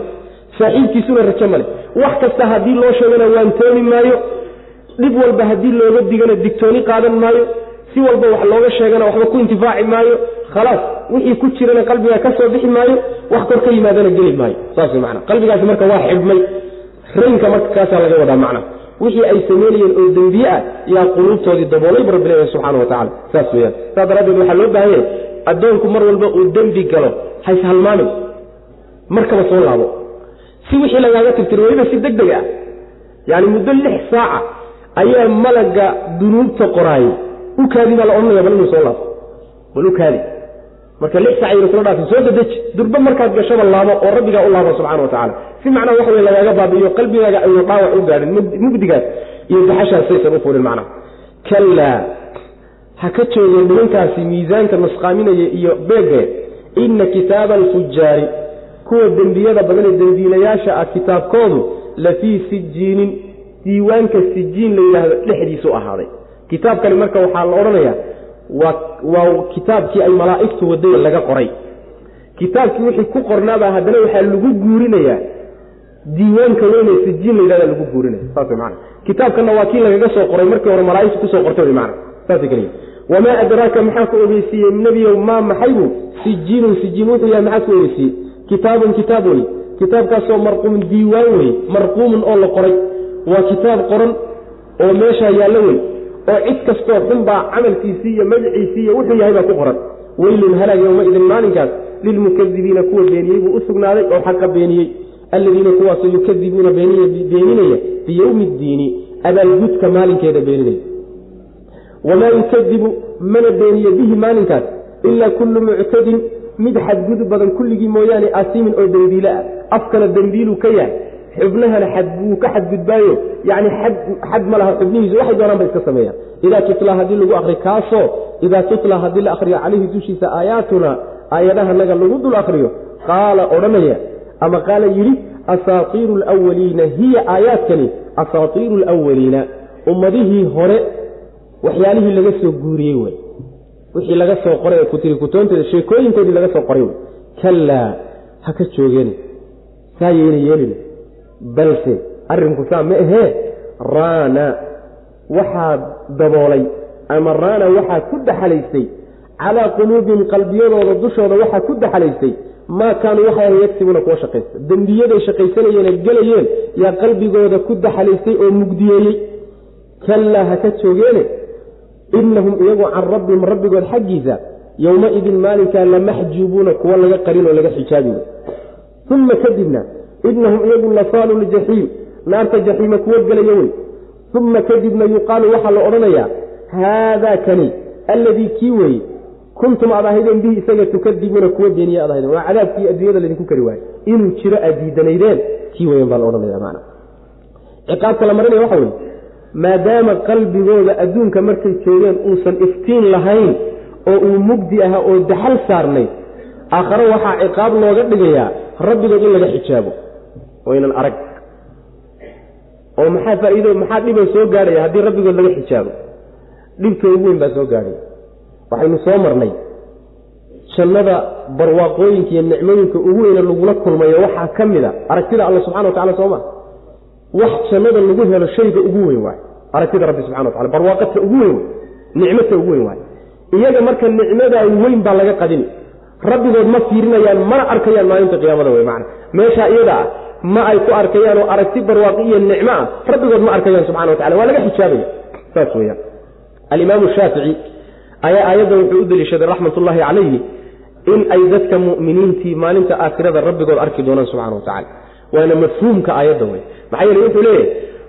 saaxiibkiisuna rajo male wax kasta haddii loo sheegana waantooni maayo. Dhib walba haddii looga digana digtooni qaadan maayo si walba wax looga sheegana waxba ku intifaaci maayo. Khalaas wixii ku jirana qalbiga ka soo bixi maayo wax kor ka yimaadana geli maayo. Saas man qalbigaasi marka waa xidhmay raynka marka kaasaa laga wadaa macna. Wixii ay samaynayeen oo dembiye ah yaa quluubtoodii daboolay bu rabbi leeyahay subxana wa tacala saas weyaan saas daraaddeed waxaa loo baahan yahay addoonku mar walba uu dembi galo hays halmaamin markaba soo laabo. Si wixii lagaaga tirtiri weliba si deg deg ah yaani muddo lix saaca ayaa malaga dunuubta qoraayay u kaadi baa la odhanaya bal inuu soo laabo. Bal u kaadi. Marka lix sac aynu kula dhaafin soo dadeji. Durba markaad gashaba laabo oo rabbigaa u laabo subxana wa si macnaha waxa wey lagaaga baabi'iyo qalbigaaga aynu dhaawac u gaadhin mugdigaas iyo daxashaas saysan u fulin macnaha kallaa ha ka joogeen nimankaasi miisaanka nusqaaminaya iyo beege inna kitaaba alfujaari kuwa dembiyada badan ee dembiilayaasha ah kitaabkoodu la fii sijiinin diiwaanka sijiin la yidhaahdo dhexdiisu ahaaday kitaabkani marka waxaa la odhanayaa waa kitaabkii ay malaa'igtu waday laga qoray. Kitaabkii wixii ku qornaabaa haddana waxaa lagu guurinayaa. Diiwaanka weyne sijiin la yidhahda lagu guurinaya saas mana kitaabkanna waa kii lagaga soo qoray markii hore malaaigtu ku soo qortay wy mana saas keliya. Wamaa adraaka maxaa ku ogeysiiyey? Nebiyow maa maxaybu sijiinun sijiin wuxuu yahay maxaa ku ogeysiiyey? Kitaabun kitaab wey. Kitaabkaasoo marquumun diiwaan wey. Marquumun oo la qoray. Waa kitaab qoran oo meeshaa yaallo wey oo cid kastoo xunbaa camalkiisii iyo magaciisii iyo wuxuu yahay baa ku qoran. Weylun halaag yowmaidin maalinkaas. Lilmukadibiina kuwa beeniyey buu u sugnaaday oo xaqa beeniyey. Alladiina kuwaasoo yukadibuuna beeninaya biyowmi ddiini abaalgudka maalinkeeda beeninaya wamaa yukadibu mana beeniye bihi maalinkaas ilaa kullu muctadin mid xadgudub badan kulligii mooyaane asimin oo dembiile ah. Afkana dembiiluu ka yahay xubnahana xadbuu ka xadgudbaayo. Yani xad ma laha xubnihiisu waxay doonaan ba iska sameeyaan. Idaa tutla haddii lagu akri kaasoo idaa tutla haddii la akhriyo calayhi dushiisa aayaatuna aayadahanaga lagu dul akhriyo qaala odhanaya ama qaala yidhi asaatiiru alwaliina hiya aayaadkani asaatiiru alwaliina ummadihii hore waxyaalihii laga soo guuriyey wey wixii laga soo qoray ee kutiri kutoonteeda sheekooyinkoodii laga soo qoray wey kallaa ha ka joogeen. Saa yayna yeelin balse arrinku saa ma ahee raana waxaa daboolay ama raana waxaa ku daxalaystay calaa quluubihim qalbiyadooda dushooda waxaa ku daxalaystay maa kaanuu waxay yagsibuuna kuwa shaqaysta. Dembiyaday shaqaysanayeene gelayeen yaa qalbigooda ku daxalaystay oo mugdiyeeyey. Kallaa ha ka joogeene inahum iyagu can rabbihim rabbigood xaggiisa yowmaidin maalinkaa lamaxjuubuuna kuwa laga qarin oo laga xijaabi uma kadibna inahum iyagu lasaalu ljaxiim naarta jaxiima kuwa gelaya wey uma kadibna yuqaalu waxaa la odhanayaa haadaa kani alladii kii weye kuntum aad ahaydeen bihi isaga tukadibuuna kuwa beeniya aad ahaydeen waa cadaabkii adduunyada laydinku kari waayo inuu jiro aad diidanaydeen kii weyan baa la odhanaya maana ciqaabka la marinaya waxa weye maadaama qalbigooda adduunka markay joogeen uusan iftiin lahayn oo uu mugdi ahaa oo daxal saarnay aakhare waxaa ciqaab looga dhigayaa rabbigood in laga xijaabo waynan arag. oo maxaa faa'iido maxaa dhiba soo gaadhaya haddii rabbigood laga xijaabo? Dhibka ugu weyn baa soo gaadhaya waxaynu soo marnay jannada barwaaqooyinka iyo nicmooyinka ugu weyne lagula kulmayo. Waxaa ka mid a aragtida alla subxana wa tacala sooma wax jannada lagu helo shayga ugu weyn waay. Aragtida rabbi subxana wa tacala barwaaqata ugu weyn nicmata ugu weyn waay. Iyaga marka nicmadaa weyn baa laga qadin. Rabbigood ma fiirinayaan mana arkayaan maalinta qiyaamada wey macana meeshaa iyada ah ma ay ku arkayaan oo aragti barwaaqi iyo nicmo ah. Rabbigood ma arkayaan subxana wa tacala waa laga xijaabaya. Saas weyaan alimaamu shaafici ayaa aayadda wuxuu u deliishaday raxmatullaahi calayhi in ay dadka mu'miniintii maalinta aakhirada rabbigood arki doonaan subxana wa tacala waana mafhuumka aayadda wey maxaa yeele wuxuu leeyahay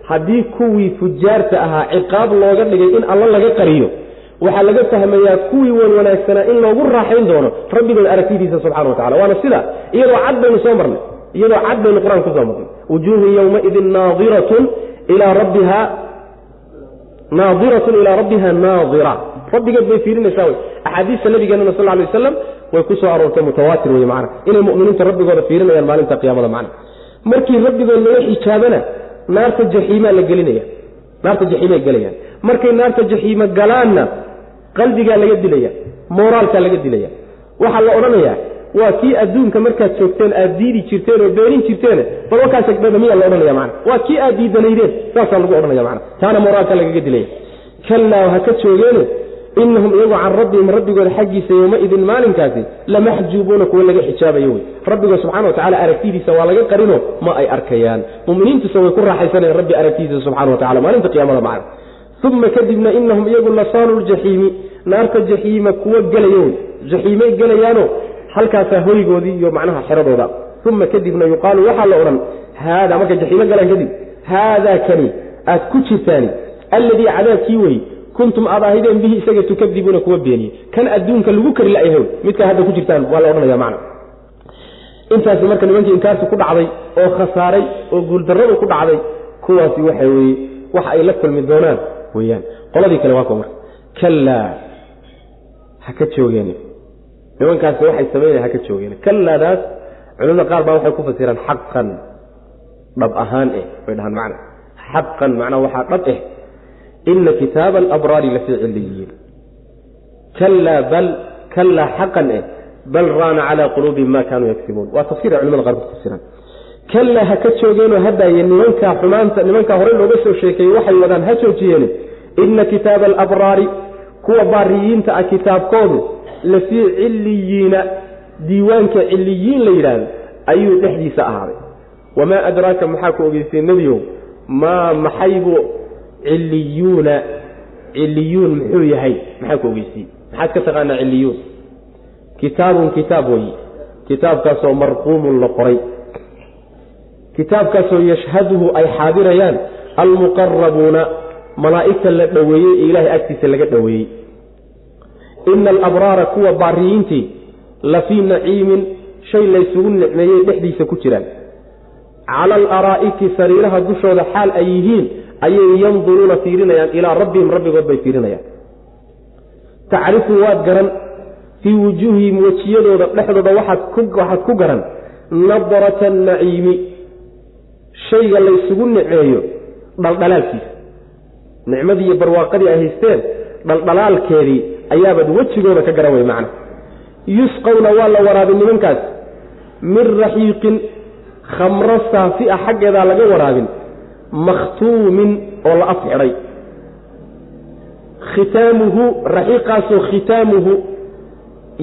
haddii kuwii fujaarta ahaa ciqaab looga dhigay in alla laga qariyo waxaa laga fahmayaa kuwii wan wanaagsanaa in loogu raaxayn doono rabbigood aragtidiisa subxana wa tacala waana sida iyadoo cad baynu soo marnay iyadoo cad baynu qur'aan ku soo marnay wujuuhun yowmaidin naadiratun ilaa rabbiha naadiratun ilaa rabbiha naadira rabbigeed bay fiirinaysaa wey. Axaadiista nabigeenana sal lay wasalam way ku soo aroortay mutawaatir wey macana inay mu'miniinta rabbigooda fiirinayaan maalinta qiyaamada macna markii rabbigood laga xijaabana naarta jaxiimaa la gelinaya. Naarta jaxiimay gelayaan. Markay naarta jaxiimo galaanna qalbigaa laga dilaya mooraalkaa laga dilaya. Waxaa la odhanayaa waa kii adduunka markaad joogteen aad diidi jirteen oo beenin jirteen bal wakaasdhada miyaa la odhanaya mana waa kii aad diidanaydeen saasaa lagu odhanaya mana taana mooraalka lagaga dilaya kallaa ha ka joogeene inahum iyagu can rabbihim rabbigooda xaggiisa yowmaidin maalinkaasi lamaxjuubuuna kuwa laga xijaabayo wey. Rabbigood subxana wa tacala aragtidiisa waa laga qarino ma ay arkayaan. Muminiintuse way ku raaxaysanayan rabbi aragtidiisa subxana wa tacala maalinta qiyaamada macna. Uma kadibna inahum iyagu lasaalu ljaxiimi naarta jaxiima kuwa gelayo wey. Jaxiimay gelayaano halkaasaa hoygoodii iyo macnaha xeradooda. Uma kadibna yuqaalu waxaa la odhan haada markay jaxiimo galaan kadib haadaa kani aad ku jirtaani alladii cadaabkii wey kuntum aad ahaydeen bihi isaga tukadibuuna kuwa beeniye kan adduunka lagu kari layahay midkaa hadda ku jirtaan waa la odhanaya macna. Intaasi marka nimankii inkaarsi ku dhacday oo khasaaray oo guuldarradu ku dhacday kuwaasi waxa weeye wax ay la kulmi doonaan weyaan qoladii kale waa kuwa marka kallaa ha ka joogeen nimankaasi waxay sameynaya ha ka joogeen. Kallaadaas culimada qaar baa waxay ku fasiraan xaqan dhab ahaan eh bay dhahaan macna. Xaqan macnaa waxaa dhab eh. Ina kitaaba alabraari lafii ciliyiin kallaa bal kallaa xaqan eh bal raana calaa quluubihim ma kaanuu yagsibuun waa tafsir ay culimada qaar ku fasiraan. Kallaa ha ka joogeenoo hadaaye nimankaa xumaanta nimankaa horey looga soo sheekeeyey waxay wadaan ha joojiyeene ina kitaaba alabraari kuwa baariyiinta ah kitaabkoodu lafii ciliyiina diiwaanka ciliyiin la yidhaahdo ayuu dhexdiisa ahaaday. Wamaa adraaka maxaa ku ogeysay nebiyow? Maa maxaybuu ciliyuuna ciliyuun muxuu yahay? Maxaa ku ogeysiyey maxaad ka taqaanaa ciliyuun kitaabun kitaab weyi kitaabkaasoo marquumun la qoray. Kitaabkaasoo yashhaduhu ay xaadirayaan almuqarabuuna malaa'igta la dhoweeyey ee ilaahay agtiisa laga dhoweeyey ina alabraara kuwa baariyiintii la fii naciimin shay laysugu nicmeeyey dhexdiisa ku jiraan cala alaraa'iki sariiraha dushooda xaal ay yihiin ayay yanduruuna fiirinayaan ilaa rabbihim rabbigood bay fiirinayaan tacrifu waad garan fii wujuuhihim wejiyadooda dhexdooda waxaad ku garan nadrata naciimi shayga laysugu niceeyo dhaldhalaalkiisa nicmadii iyo barwaaqadii ay haysteen dhaldhalaalkeedii ayaabaad wejigooda ka garan wey macna. Yusqawna waa la waraabin nimankaas. Min raxiiqin khamro saafi a xaggeedaa laga waraabin. Makhtuumin oo la af xidhay khitaamuhu raxiiqaasoo khitaamuhu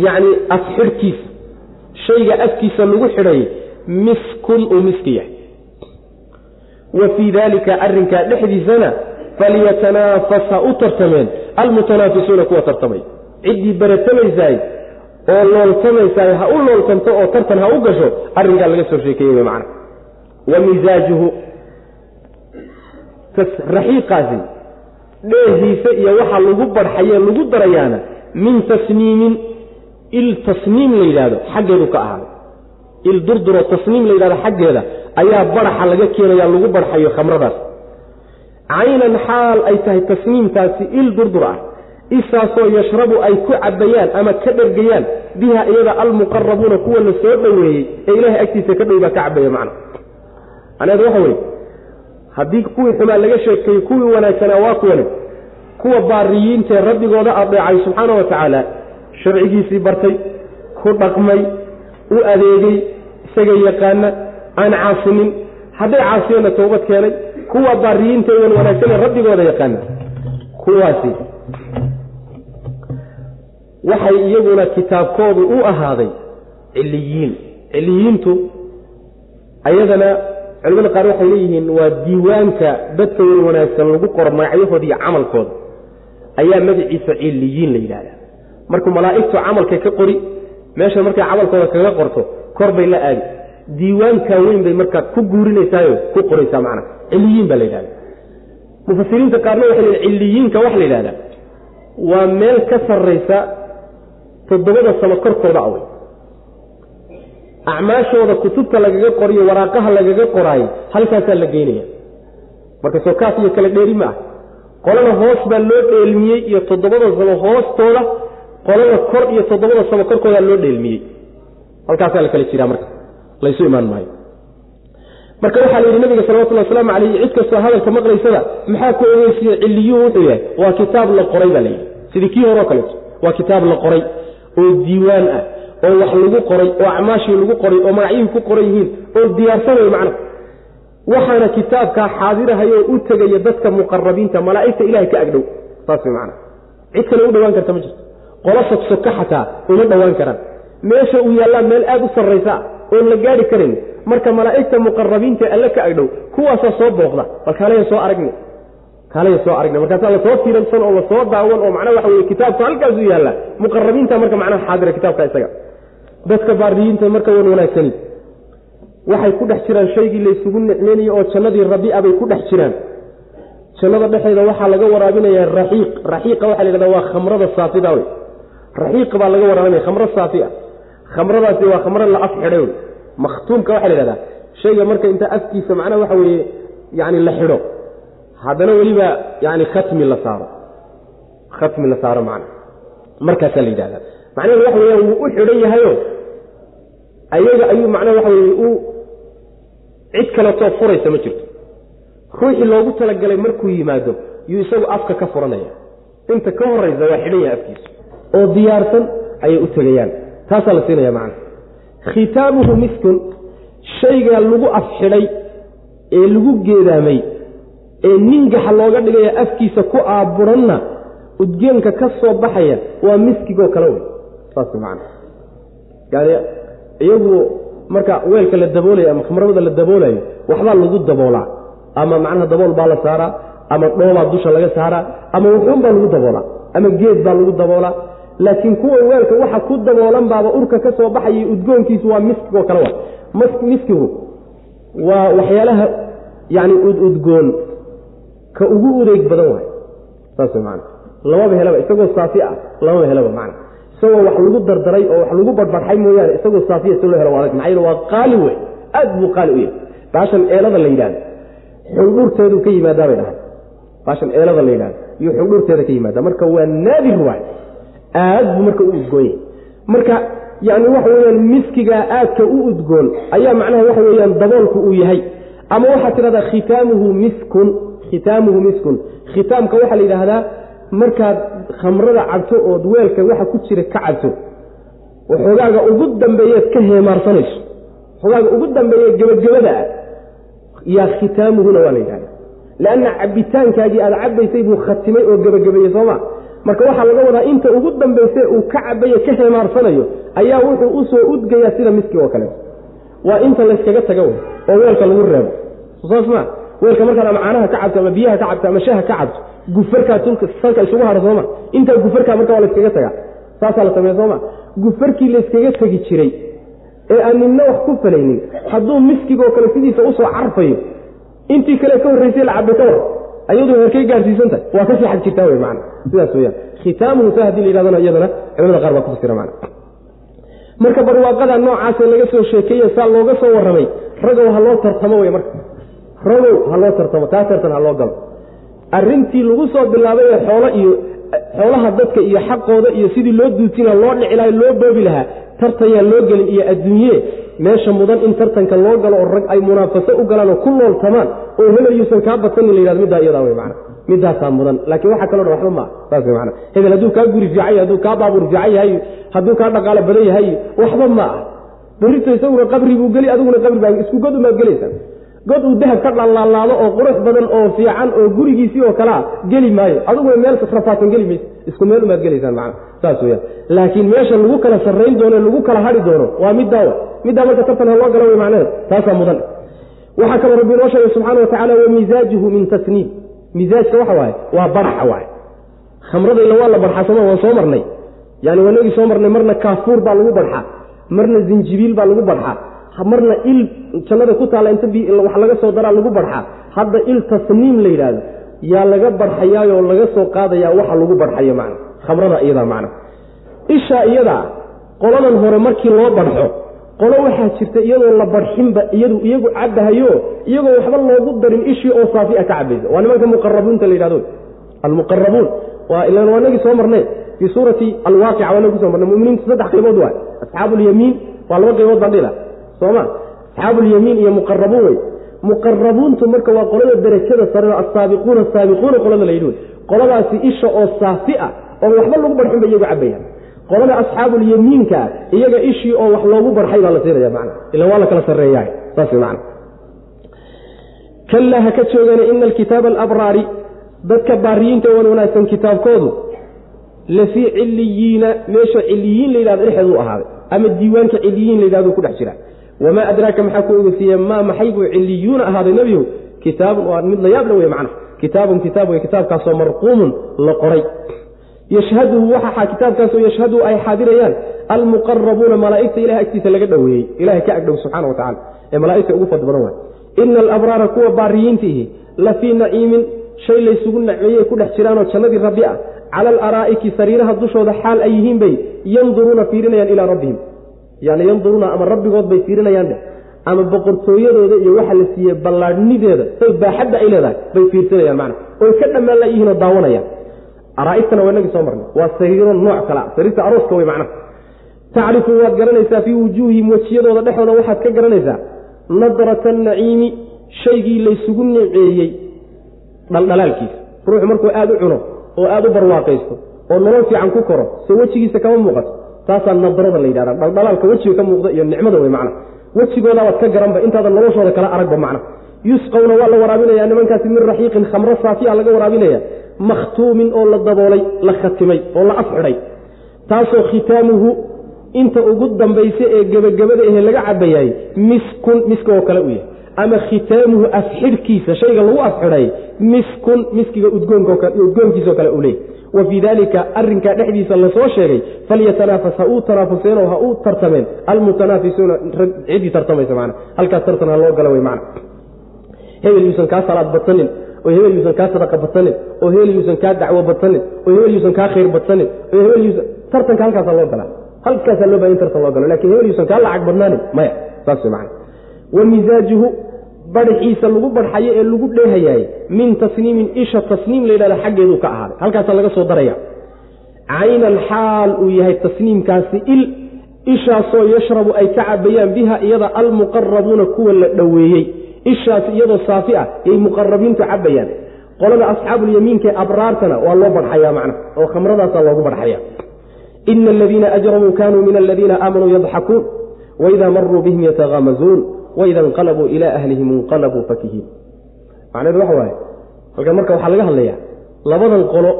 yacni afxidhkiisa shayga afkiisa lagu xidhay miskun uu miski yahay. Wa fii daalika arrinkaa dhexdiisana falyatanaafas ha u tartameen almutanaafisuuna kuwa tartamay. Ciddii baratamaysaay oo looltamaysaay ha u looltanto oo tartan ha u gasho arrinkaa laga soo sheekeeye wey macana wa misaajuhu raxiiqaasi dheehiisa iyo waxa lagu barxaye lagu darayaana min tasniimin il tasniim la yidhaahdo xaggeedu ka ahaaday il durduro tasniim la yidhahdo xaggeeda ayaa baraxa laga keenaya lagu barxayo khamradaas caynan xaal ay tahay tasniimtaasi il durdur ah. Isaasoo yashrabu ay ku cabayaan ama ka dhergayaan biha iyada almuqarabuuna kuwa la soo dhoweeyey ee ilahay agtiisa ka dhow baa ka cabaya macna macnaheedu waxa weye haddii kuwii xumaa laga sheekeeyey kuwii wanaagsanaa waa kuwane kuwa baariyiintaee rabbigooda adeecay subxaana wa tacaala sharcigiisii bartay ku dhaqmay u adeegay isaga yaqaana aan caasinin hadday caasiyeenna toobad keenay kuwa baariyiinta wan wanaagsan ee rabbigooda yaqaana kuwaasi. Waxay iyaguna kitaabkoodu u ahaaday ciliyiin ciliyiintu ayadana culimada qaar waxay leeyihiin waa diiwaanka dadka wan wanaagsan lagu qoro magacyahooda iyo camalkooda. Ayaa magaciisa ciliyiin la yidhahdaa markuu malaa'igtu camalkay ka qori meesha markay camalkooda kaga qorto kor bay la aadi. Diiwaankaa weyn bay markaa ku guurinaysaayo ku qoraysaa macna ciliyiin baa la yidhahda. Mufasiriinta qaarna waxay leeyiin ciliyiinka waxa la yidhahdaa waa meel ka sarraysa toddobada sano korkooda awey acmaashooda kutubta lagaga qoriyo waraaqaha lagaga qoraayo halkaasaa la geynaya marka soo kaas iyo kale dheeri ma ah. Qolana hoos baa loo dheelmiyey iyo toddobada samo hoostooda qolana kor iyo toddobada samo korkoodaa loo dheelmiyey. Halkaasaa la kala jiraa marka. Laysu imaan maayo marka waxaa la yidhi nabiga salawatulli wasalaamu calayh cid kastoo hadalka maqlaysada maxaa ku ogeysiye ciliyuhu wuxuu yahay waa kitaab la qoray baa layidhi sidii kii hore o kaleeto waa kitaab la qoray oo diiwaan ah oo wax lagu qoray oo acmaashii lagu qoray oo magacyihii ku qoran yihiin oo diyaarsan wey macna waxaana kitaabkaa xaadirahayoo u tegaya dadka muqarabiinta malaa'igta ilahay ka agdhow. Saas way macana cid kale u dhowaan karta ma jirto. Qolo sogsoka xataa uma dhowaan karaan. Meesha uu yaallaan meel aad u sarraysa ah oon la gaari karan marka malaa'igta muqarabiinta alle ka agdhow kuwaasaa soo booqda bal kaalaya soo aragni kaalaya soo aragni markaasaa la soo tiiransan oo la soo daawan oo macnaha waxa weye kitaabku halkaasuu yaallaa muqarabiinta marka macnaha xaadira kitaabka isaga. Dadka baariyiinta marka wan wanaagsani waxay ku dhex jiraan shaygii laysugu nicmeynayo oo jannadii rabiica bay ku dhex jiraan. Jannada dhexeeda waxaa laga waraabinayaa raxiiq. Raxiiqa waxa la yhahda waa khamrada saafida wey. Raxiiq baa laga waraabinaya khamro saafi ah khamradaasi waa khamro la af xidhay. Wey makhtuumka waxa la yhahdaa shayga marka inta afkiisa macnaha waxa weeye yani la xidho. Haddana weliba yani khatmi la saaro. Khatmi la saaro macna. Markaasaa la yidhahdaa. Macnaheedu waxa weeyaan wuu u xidhan yahayo ayaga ayuu macnaha waxa weye u cid kaletoo furaysa ma jirto. Ruuxii loogu talagalay markuu yimaado yuu isagu afka ka furanaya inta ka horaysa waa xidhan yahay afkiisu oo diyaarsan ayay u tegayaan taasaa la siinaya macna. Khitaamuhu miskun shaygaa lagu afxidhay ee lagu geedaamay ee ningaxa looga dhigaya afkiisa ku aaburanna udgeenka ka soo baxaya waa miskigoo kale wey saas macana yani iyagu marka weelka la daboolayo ama khamrada la daboolayo waxbaa lagu daboolaa. Ama macnaha dabool baa la saaraa ama dhoobaa dusha laga saaraa ama wuxuun baa lagu daboolaa ama geed baa lagu daboolaa laakiin kuwa weelka waxa ku daboolan baaba urka ka soo baxaya udgoonkiisu waa miskigoo kale wa. Miskigu waa waxyaalaha yani ududgoon ka ugu udeeg badan waay. Saas man lamaba helaba isagoo saafi ah lamaba helaba man isagoo wax lagu dardaray oo wax lagu barbarxay mooyaane isagoo saafiya si loo helo waa maxaa yeel waa qaali wey aad buu qaali u yahay. Baashan eelada la yidhahdo xundhurteedu ka yimaadaa bay dhahay. Baashan eelada la yidhahdo iyo xundhurteeda ka yimaada marka waa naadir waay aad buu marka u udgoon marka yani waxa weyaan miskigaa aadka u udgoon ayaa macnaha waxa weyaan daboolku uu yahay. Ama waxaad tidhahdaa khitaamuhu miskun khitaamuhu miskun. Khitaamka waxaa la yidhaahdaa markaad khamrada cabto ood weelka waxa ku jira ka cabto waxoogaaga ugu dambeeyeed ka heemaarsanayso waxoogaaga ugu dambeeye gebagabada ah yaa khitaamuhuna waa la yidhahda leanna cabitaankaagii aad cabaysay buu khatimay oo gebagabeeyey sooma marka waxaa laga wadaa inta ugu dambayse uu ka cabaye ka heemaarsanayo ayaa wuxuu u soo udgayaa sida miski oo kale. Waa inta layskaga taga wey oo weelka lagu reebo. Saas ma weelka markaad ama caanaha ka cabto ama biyaha ka cabto ama shaha ka cabto gufarkaa salka isugu haro sooma intaa gufarkaa marka waa layskaga tagaa. Saasaa la sameeya sooma gufarkii layskaga tegi jiray ee aan ninna wax ku falaynin hadduu miskigoo kale sidiisa u soo carfayo intii kale ka horraysay la cabay ka war ayadu herkay gaarsiisantahay waa ka sii xag jirtaa wey man sidaas weyaan khitaamuhu sa haddii la yidhahdana iyadana culamada qaar baa ku fasira man marka barwaaqada noocaasee laga soo sheekeeye saa looga soo warramay ragow ha loo tartamo wey marka. Ragow ha loo tartamo taa tartan ha loo galo. Arrintii lagu soo bilaabay ee xoolo iyo xoolaha dadka iyo xaqooda iyo sidii loo duutina loo dhici laha loo boobi lahaa tartanyaan loo gelin iyo adduunye meesha mudan in tartanka loo galo oo rag ay munaafaso u galaan oo ku nooltamaan oo hebel yuusan kaa badsanin la yhahdo middaa iyadaa wey man midaasaa mudan. Laakiin waxa kaloo dhan waxba maa saas wey man hebel hadduu kaa guri fiican yahay hadduu kaa baabuur fiican yahay hadduu kaa dhaqaalo badan yahay waxba ma ah berrito isaguna qabri buu geli adiguna qabri baa isku god umaad gelaysaa god uu dahab ka dhalaalaado oo qurux badan oo fiican oo gurigiisii oo kalea geli maayo. Adiguna meel rafaadsan geli mayse isku meel umaad gelaysaan man saas weyaan laakiin meesha lagu kala sarrayn doono lagu kala hadhi doono waa middaawa middaa marka tartan ha loo galo wey macneheed taasaa mudan. Waxaa kaloo rabbi inoo sheegay subxana wa misaajuhu min tasniim. Misaajka waxa waaye? Waa barxa waay khamrada ila waa la sooma waan soo marnay. Yani wanagii soo marnay marna kaafuur baa lagu barxaa marna zinjibiil baa lagu barxaa marna il jannada ku taalla inta wax laga soo daraa lagu barxaa. Hadda il tasniim la yidhaahdo yaa laga barxayaayoo laga soo qaadayaa waxa lagu barxayo macna. Khamrada iyadaa macna. Ishaa iyadaa qoladan hore markii loo barxo qolo waxaa jirta iyadoo la barxinba iyadu iyagu cabahayo iyagoo waxba loogu darin ishii oo saafi a ka cabaysa waa nimanka muqarabuunta la yidhahdo almuqarabuun waa nagii soo marnay. Fii suurati alwaaqica waa nagi kuso marnay. Muminiintu saddex qaybood waay. Asxaabu lyamiin waa laba qaybood baan dhila sooma. Asxaabu lyamiin iyo muqarabuun wey muqarabuuntu marka waa qolada derajada sare asaabiquuna asaabiquuna qolada la yidhi. Wey qoladaasi isha oo saafi ah oo waxba lagu barxin ba iyagu cabayaan qolada asxaabulyamiinka iyaga ishii oo wax loogu barxay baa la siinaya man ila waa la kala sareeya saas man kallaa ha ka joogana ina alkitaaba alabraari dadka baariyiinta wan wanaagsan kitaabkoodu. Lafii ciliyiina meesha ciliyiin la yidhahdo dhexeedu ahaaday ama diiwaanka ciliyiin la yidhahdo ku dhex jira wamaa adraaka maxaa ku ogeysiiye maa maxay buu ciliyuuna ahaaday nebigu kitaabun waa mid la yaab la wey macna kitaabun kitaab wey kitaabkaasoo marquumun la qoray yashhaduhu waxaa kitaabkaasoo yashhadu ay xaadirayaan almuqarabuuna malaaigta ilahay agtiisa laga dhoweeyey ilahay ka agdhow subxana wa tacala ee malaaigta ugu fadl badan waay ina alabraara kuwa baariyiintiihi la fii naciimin shay laysugu naceeyey ku dhex jiraanoo jannadii rabbi ah cala alaraa'iki sariiraha dushooda xaal ay yihiin bay yanduruuna fiirinayaan ilaa rabbihim yani yanduruuna ama rabbigood bay fiirinayaan dheh ama boqortooyadooda iyo waxa la siiyey ballaadhnideeda say baaxadda ay leedahay bay fiirsanayaan macna oy ka dhammaan layihiinoo daawanayaan. Araaigtana waa inagii soo marnay. Waa sariiro nooc kala sariirta arooska wey macnaha. Tacrifu waad garanaysaa fii wujuuhihim wejiyadooda dhexooda waxaad ka garanaysaa nadrata naciimi shaygii laysugu niceeyey dhaldhalaalkiisa. Ruuxu markuu aada u cuno oo aada u barwaaqaysto oo nolol fiican ku koro se wejigiisa kama muuqato taasaa nadrada la yidhahda dhaldhalaalka wejiga ka muuqda iyo nicmada wey macna. Wejigoodabaad ka garanba intaadan noloshooda kala aragba macna. Yusqawna waa la waraabinaya nimankaasi min raxiiqin khamro saafiya laga waraabinaya. Makhtuumin oo la daboolay la khatimay oo la afxidhay taasoo khitaamuhu inta ugu dambaysa ee gebagabada ahe laga cabayaay miskun miska oo kale u yahay. Ama khitaamuhu afxidhkiisa shayga lagu afxidhay miskun miskiga udgoonkiisao kale u wa fii dalika arinkaa dhexdiisa la soo sheegay falyatanaafas ha uu tanaafuseenoo ha uu tartameen. Almutanaafisuuna ciddii tartamaysa man halkaas tartan ha loo gala wey man hebel yuusan kaa salaad badsanin oo hebel yuusan kaa sadaqa badsanin oo hebel yuusan kaa dacwo badsanin oo hebel yuusan kaa khayr badsanin oo hebel yuusan tartanka halkaasa loo galaa halkaasaa loo baa in tartan loo galo laakiin hebel yuusan kaa lacag badnaanin maya. Saas wey man wa misaajuhu badaxiisa lagu badxayo ee lagu dheehayaay min tasniimin isha tasniim la yidhahda xaggeedu ka ahaaday. Halkaasaa laga soo daraya. Caynan xaal uu yahay tasniimkaasi il ishaasoo yashrabu ay ka cabayaan biha iyada almuqarabuuna kuwa la dhoweeyey. Ishaas iyadoo saafi ah yay muqarabiintu cabayaan qolada asxaabulyamiinkae abraartana waa loo badxayaa macna oo khamradaasaa loogu badxaya ina aladiina ajramuu kanuu min aladiina aamanuu yadxakuun waidaa maruu bihim yatahamazuun waida inqalabuu ilaa ahlihim inqalabuu fakihiin macnaheedu waxa waaye halkan marka waxaa laga hadlayaa labadan qolo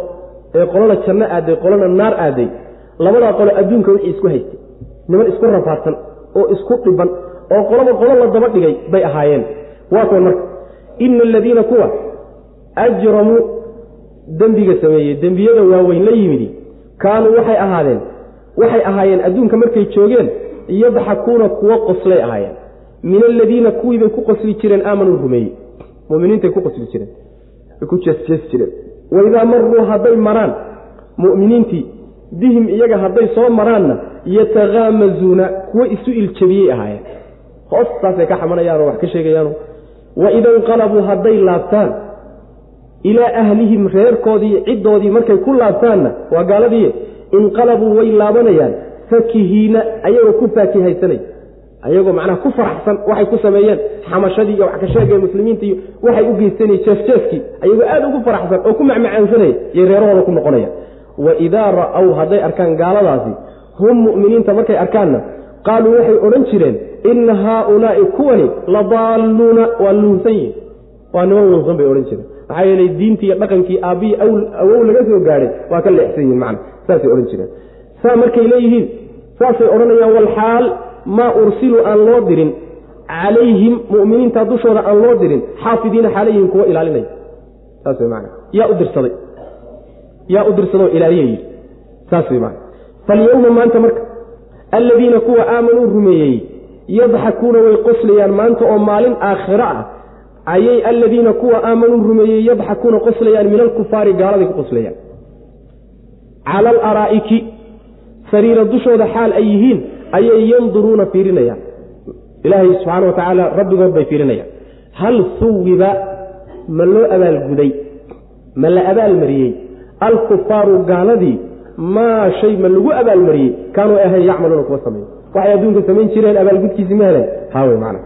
ee qolona janno aaday qolona naar aaday labadaa qolo adduunka wixii isku haystay niman isku rafaadsan oo isku dhiban oo qoloba qolo la daba dhigay bay ahaayeen waa kuwan marka ina aladiina kuwa ajramuu dembiga sameeyey dembiyada waaweyn la yimidi kaanuu waxay ahaadeen waxay ahaayeen adduunka markay joogeen yadxakuuna kuwo qoslay ahaayeen min aladiina kuwiibay ku qosli jireen aamanuu rumeeyey. Muminiintay ku qosli jireen ku jeesjeesi jireen. Waidaa maruu hadday maraan mu'miniintii bihim iyaga hadday soo maraanna yatakaamazuuna kuwo isu iljabiyey ahaayeen. Hoos saasay ka xamanayaanoo wax ka sheegayaano waida inqalabuu hadday laabtaan ilaa ahlihim reerkoodii ciddoodii markay ku laabtaanna waa gaaladii inqalabuu way laabanayaan fakihiina ayagoo ku faakihaysanay ayagoo macnaha ku faraxsan waxay ku sameeyeen xamashadii iyo wax ka sheegaya muslimiinta iyo waxay u geysanay jeefjeefkii ayagoo aad ugu faraxsan oo ku macmacaansanaya iyo reerahooda ku noqonaya. Waidaa ra'aw hadday arkaan gaaladaasi hum mu'miniinta markay arkaanna qaaluu waxay odhan jireen inna haaulaa'i kuwani la daalluuna waa luunsan yihiin waa niman luunsan bay odhan jireen. Maxaa yeelay diintii iyo dhaqankii aabbihii awow laga soo gaadhay waa ka leexsan yihiin macna saasay odhan jireen. Saa markay leeyihiin saasay odhanayaan walxaal maa ursiluu aan loo dirin calayhim mu'miniinta dushooda aan loo dirin xaafidiina xaalayhim kuwa ilaalinaya saas way maana yaa u dirsaday. Yaa u dirsadoo ilaaliya yidhi. Saas way maana falyowma maanta marka alladiina kuwa aamanuu rumeeyey yadxakuuna way qoslayaan maanta oo maalin aakhiro ah ayay alladiina kuwa aamanuu rumeeyey yadxakuuna qoslayaan min alkufaari gaaladay ku qoslayaan cala alaraa'iki sariira dushooda xaal ay yihiin ayay yanduruuna fiirinayaan ilaahay subxaana wa tacaala rabbigood bay fiirinayaan hal suwiba ma loo abaalguday ma la abaalmariyey? Alkufaaru gaaladii maa shay ma lagu abaalmariyey? Kaanuu ahayn yacmaluuna kuwa sameey waxay adduunka samayn jireen abaalgudkiisi ma heleen. Haawe macna.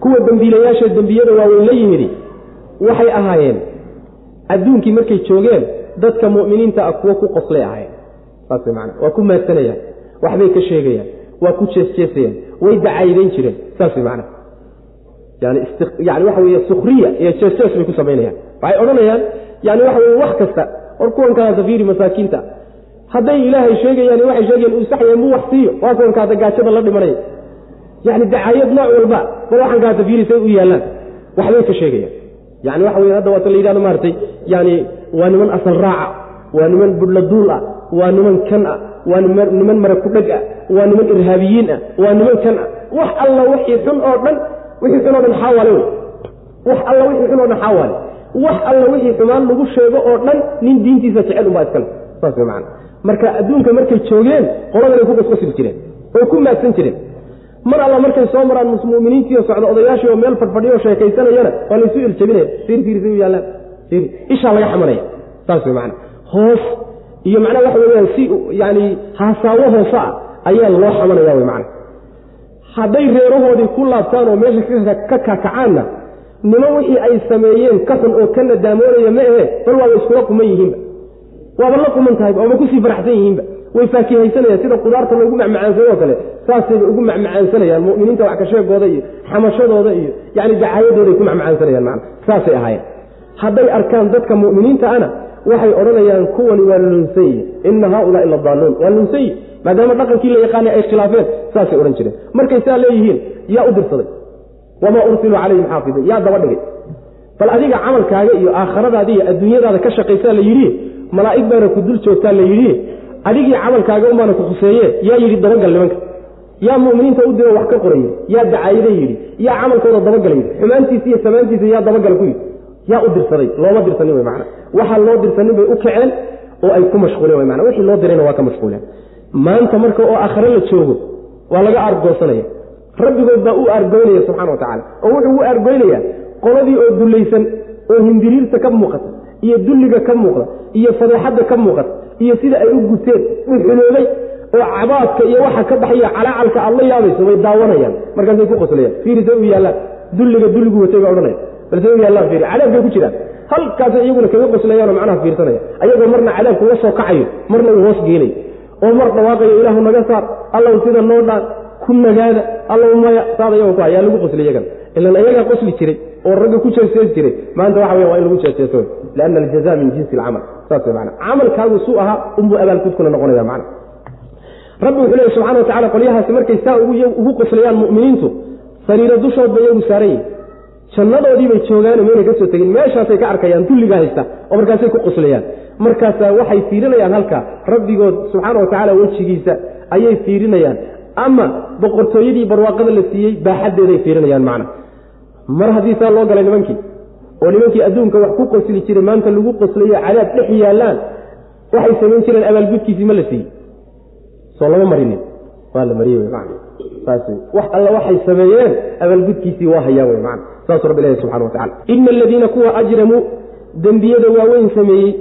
Kuwa dembiilayaasha dembiyada waaweyn la yimidi. Waxay ahaayeen. Adduunkii markay joogeen dadka mu'miniinta ah kuwo ku qoslay ahaayeen. Saas man waa ku maadsanayaan waxbay ka sheegayaan waa ku jeesjeesayaan way dacaydayn jireen saas man yani waxa sukriya iyo jeesjees bay ku samaynayaan waxay odhanayaan yani waxa wax kasta war kuwankaasa fiiri masaakiinta hadday ilaahay sheegayaan waxay sheegayaan uu saxya muu wax siiyo waa kuwankaasa gaajada la dhimanaya yani dacaayad nooc walba bal waxankaasa fiiri say u yaallaan waxbay ka sheegayaan. Yani waxa wey hadda waata la yidhahdo maaragtay yani waa niman asal raaca waa niman budhla duul ah waa niman kan ah waa niman mara kudheg ah. Waa niman irhaabiyiin ah. Waa niman kan ah. Wax alla wixii xun oo dhan wixii xun oo dhan xaawaale wey wax alla wixii xun oo dhan xaawaale wax alla wixii xumaan lagu sheego oo dhan nin diintiisa jecel unbaa iskale. Saas macana marka adduunka markay joogeen qoladanay ku qasqasri jireen oo ku maadsan jireen. Mar alla markay soo maraan muminiintiio socda odayaashii oo meel fadhfadhiyo sheekaysanayana waa laysu iljabinaya fiir fiirsay u yaallaan. Ishaa laga xamanaya saas macana hoos iyo macnaha waxa weyaan si yani haasaawo hoose ah ayaa loo xamanaya wy macana hadday reerahoodii ku laabtaan oo meesha ka kakacaanna niman wixii ay sameeyeen ka xun oo ka nadaamoonaya ma ahe bal waaba iskula quman yihiinba. Waaba la quman tahay ooma ku sii faraxsan yihiinba. Way faakihaysanayaan sida qudaarta loogu macmacaansado oo kale saasayba ugu macmacaansanayaan muminiinta wax ka iyo xamashadooda iyo yani dacaayadooday ku macmacaansanayaan mana saasay ahaayeen. Hadday arkaan dadka muminiinta ana waxay odhanayaan kuwani waa lunsan yihiin ina haaulaai la daaluun waa lunsan yihiin maadaama dhaqankii la yaqaanay ay khilaafeen saasay odhan jireen. Markay saa leeyihiin yaa u dirsaday. Wamaa ursiluu calayhim xaafidiin. Yaa daba dhigay. Bal adiga camalkaaga iyo aakhiradaadi iyo adduunyadaada ka shaqaysaa la yidhi malaa'ig baana ku dul joogtaa la yidhi adigii camalkaaga unbaana ku khuseeye yaa yidhi dabagal nimanka. Yaa muminiinta u diro wax ka qoraye yaa dacaayada yidhi yaa camalkooda dabagala yidhi. Xumaantiisa iyo samaantiisa yaa dabagala ku yidhi yaa u dirsaday looma dirsanin w man waxaa loo dirsanin bay u kaceen oo ay ku mashquuleen man wixii loo dirayna waa ka mashquuleen. Maanta marka oo aakhare la joogo waa laga aargoosanaya rabbigood baa u aargoynaya subxana wa tacala oo wuxuu u aargoynaya qoladii oo dullaysan oo hindiriirta ka muuqata iyo dulliga ka muuqda iyo fadeexadda ka muuqata iyo sida ay u guteen u xuloobay oo cabaadka iyo waxa ka baxaya calaacalka aad la yaabayso way daawanayaan. Markaasay ku qoslayaan fiirise u yaallaan. Dulliga dulligu watay baa odhanaya yaallaan fiiri cadaabkay ku jiraan. Halkaasay iyaguna kaga qoslayaanoo macnaha fiirsanaya. Ayagoo marna cadaabku la soo jannadoodii bay joogaano mayna ka soo tegin meeshaasay ka arkayaan dulliga haysta oo markaasay ku qoslayaan markaasaa waxay fiirinayaan halkaa rabbigood subxaana wa tacaala wejigiisa ayay fiirinayaan. Ama boqortooyadii barwaaqada la siiyey baaxaddeeday fiirinayaan macna. Mar haddii saa loo galay nimankii oo nimankii adduunka wax ku qosli jiray maanta lagu qoslayo cadaab dhex yaallaan waxay samayn jireen abaalgudkiisii ma la siiyey. Soo lama marinin. Waa la mariye w man saas wax alla waxay sameeyeen abaalgudkiisii waa hayaan wey man saasuu rabbi ilahi subxana wa tacala ina aladiina kuwa ajramuu dembiyada waaweyn sameeyey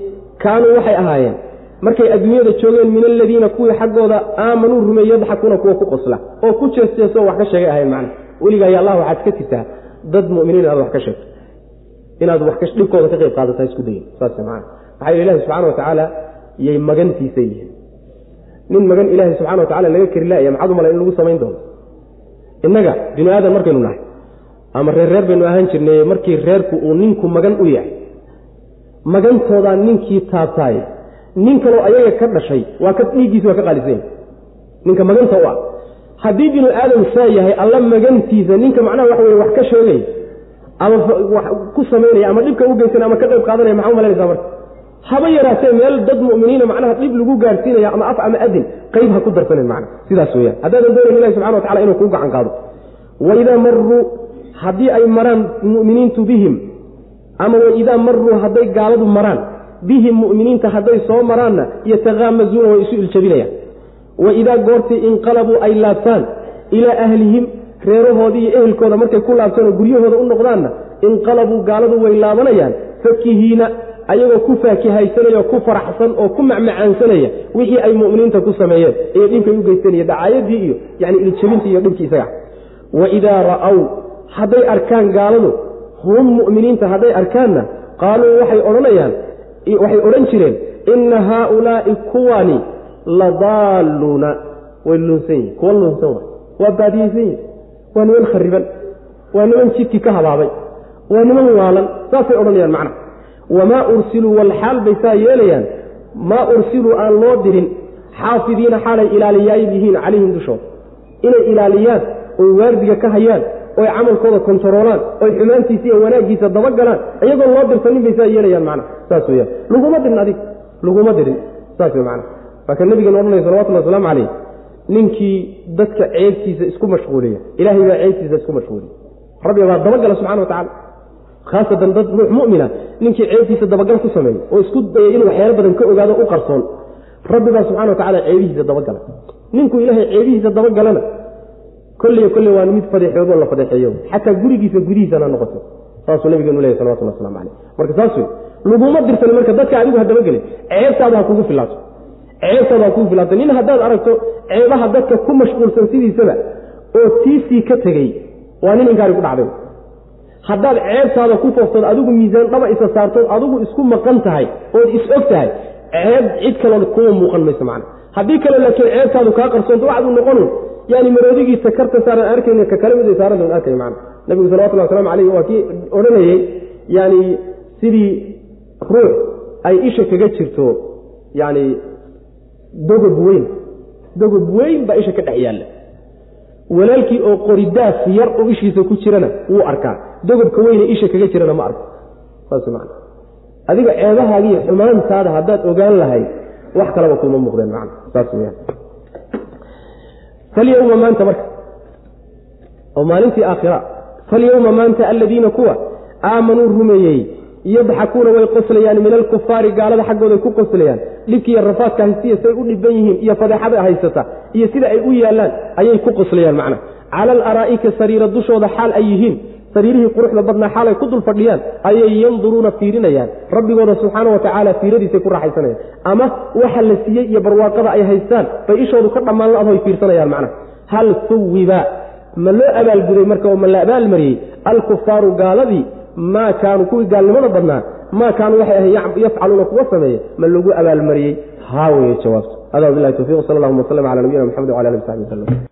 kaanuu waxay ahaayeen. Markay adduunyada joogeen min aladiina kuwii xaggooda aamanuu rumeey yadxakuuna kuwa ku qosla. Oo ku jeesjeesoo wax ka sheegay ahayn macna. Weligaay allah waxaad ka jirtaa dad muminiin inaad wax ka sheegto. Inaad dhibkooda ka qayb qaadata isku dayin saas man maxaa yeel ilahi subxana wa tacaala yay magantiisa yihiin. Nin magan ilaahay subxana wa laga keri laaya maxaad u malay in lagu samayn doono? Innaga binu aadan markaynu nahay ama reer reer baynu ahaan jirnay markii reerku uu ninku magan u yahay magantoodaa ninkii taabtaay nin kaloo ayaga ka dhashay waa ka dhiiggiisi waa ka qaalisanya ninka maganta u ah. Haddii binu aadam saa yahay alla magantiisa ninka macnaha waxa weye wax ka sheegaya ama wax ku samaynaya ama dhibka u geysanaya ama ka qayb qaadanaya maxaa u malanaysaa marka? Haba yaraatee meel dad mu'miniina macnaha dhib lagu gaarsiinaya ama af ama adin qayb ha ku darsanen macna sidaas weyaan haddaadan doonayn ilahi subxana wa tacala inuu kuu gacan qaado. Waidaa maruu haddii ay maraan mu'miniintu bihim ama waidaa maruu hadday gaaladu maraan bihim mu'miniinta hadday soo maraanna yatakaamazuuna way isu iljabinayaan. Waidaa goortii inqalabuu ay laabtaan ilaa ahlihim reerahoodii iyo ehelkooda markay ku laabtaan oo guryahooda u noqdaanna inqalabuu gaaladu way laabanayaan fakihiina ayagoo ku faakihaysanaya oo ku faraxsan oo ku macmacaansanaya wixii ay mu'miniinta ku sameeyeen ee dhibkay u geysanaya dacaayadii iyo yani iljabintii iyo dhibkii isaga. Waidaa ra'aw hadday arkaan gaaladu hum mu'miniinta hadday arkaanna qaaluu waxay odhanayaan waxay odhan jireen inna haaulaa'i kuwani ladaalluuna. Way luunsan yihiin kuwa luunsan wa waa baadiyeysan yihiin waa niman khariban waa niman jidkii ka habaabay waa niman waalan saasay odhanayaan macna. Wamaa ursiluu walxaal bay saa yeelayaan maa ursiluu aan loo dirin xaafidiina xaalay ilaaliyaayib yihiin calayhim dushooda inay ilaaliyaan oy waardiga ka hayaan oy camalkooda kontaroolaan oy xumaantiisa iyo wanaaggiisa dabagalaan iyagoo loo dirsanin bay saa yeelayaan macna saas weyaan laguma dirin adig. Laguma dirin. Saas macna waa ka nabigeenu odhanaya salawatullah wasalaamu calayh ninkii dadka ceebtiisa isku mashquuliya ilaahay baa ceebtiisa isku mashquuliya rabbiga baa dabagala subxana wa tacala khaasatan dad ruux mumina ninkii ceebtiisa dabagal ku sameeyo oo isku daya inuu waxyaalo badan ka ogaado u qarsoon. Rabbi baa subxana wa tacala ceebihiisa dabagala ninkuu ilaahay ceebihiisa dabagalana kolliyo kolle waa mid fadeexoodoo la fadeexeeyo xataa gurigiisa gudihiisana noqoto. Saasuu nabigeenu leeyahy salawatullah waslamu caleyh marka saas wey laguma dirsan marka dadka adigu ha dabagelin ceebtaada ha kugu filaato. Ceebtaada ha kugu filaato. Nin haddaad aragto ceebaha dadka ku mashquulsan sidiisaba oo tiisii ka tegey waa nin inkaari ku dhacday. Haddaad ceebtaada ku fooftood adigu miisaan dhaba isa saartood adigu isku maqan tahay ood is og tahay ceeb cid kaloo kuma muuqan mayso macna. Haddii kale laakiin ceebtaadu kaa qarsoonto waxaadu noqonu yani maroodigiisa karta saaran arkayna ka kale mid ay saaran arkay macna. Nabigu salawatullahi waslamu calayh waa kii odhanayey yani sidii ruux ay isha kaga jirto yani dogob weyn. Dogob weyn baa isha ka dhex yaalla. Walaalkii oo qoridaas yar oo ishiisa ku jirana wuu arkaa. Dogobka weyne isha kaga jirana ma arko. Saas man adiga ceebahaagiiyo xumaantaada haddaad ogaan lahayd wax kalaba kuma muuqdeen man falyowma maanta marka oo maalintii aakhira falyowma maanta aladiina kuwa aamanuu rumeeyey yadxakuuna way qoslayaan min alkufaari gaalada xaggooday ku qoslayaan dhibkiiyo rafaadka haystiya say u dhiban yihiin iyo fadeexada haysata iyo sida ay u yaallaan ayay ku qoslayaan macna. Cala alaraa'ika sariira dushooda xaal ay yihiin sariirihii quruxda badnaa xaalay ku dul fadhiyaan ayay yanduruuna fiirinayaan. Rabbigooda subxaana wa tacaala fiiradiisay ku raaxaysanayaan. Ama waxa la siiyey iyo barwaaqada ay haystaan bay ishoodu ka dhammaan la-do ay fiirsanayaan macnaha hal suwiba. Ma loo abaalguday marka oo ma la abaalmariyey alkufaaru gaaladii maa kaanuu kuwii gaalnimada badnaa maa kaanuu waxay ahay yafcaluuna kuwa sameeye ma lagu abaalmariyey haa weye jawaabtu. Hada wabilahi towfiq sal allahuma waslm cala nabiyina mxamed wala ali saxbi waslm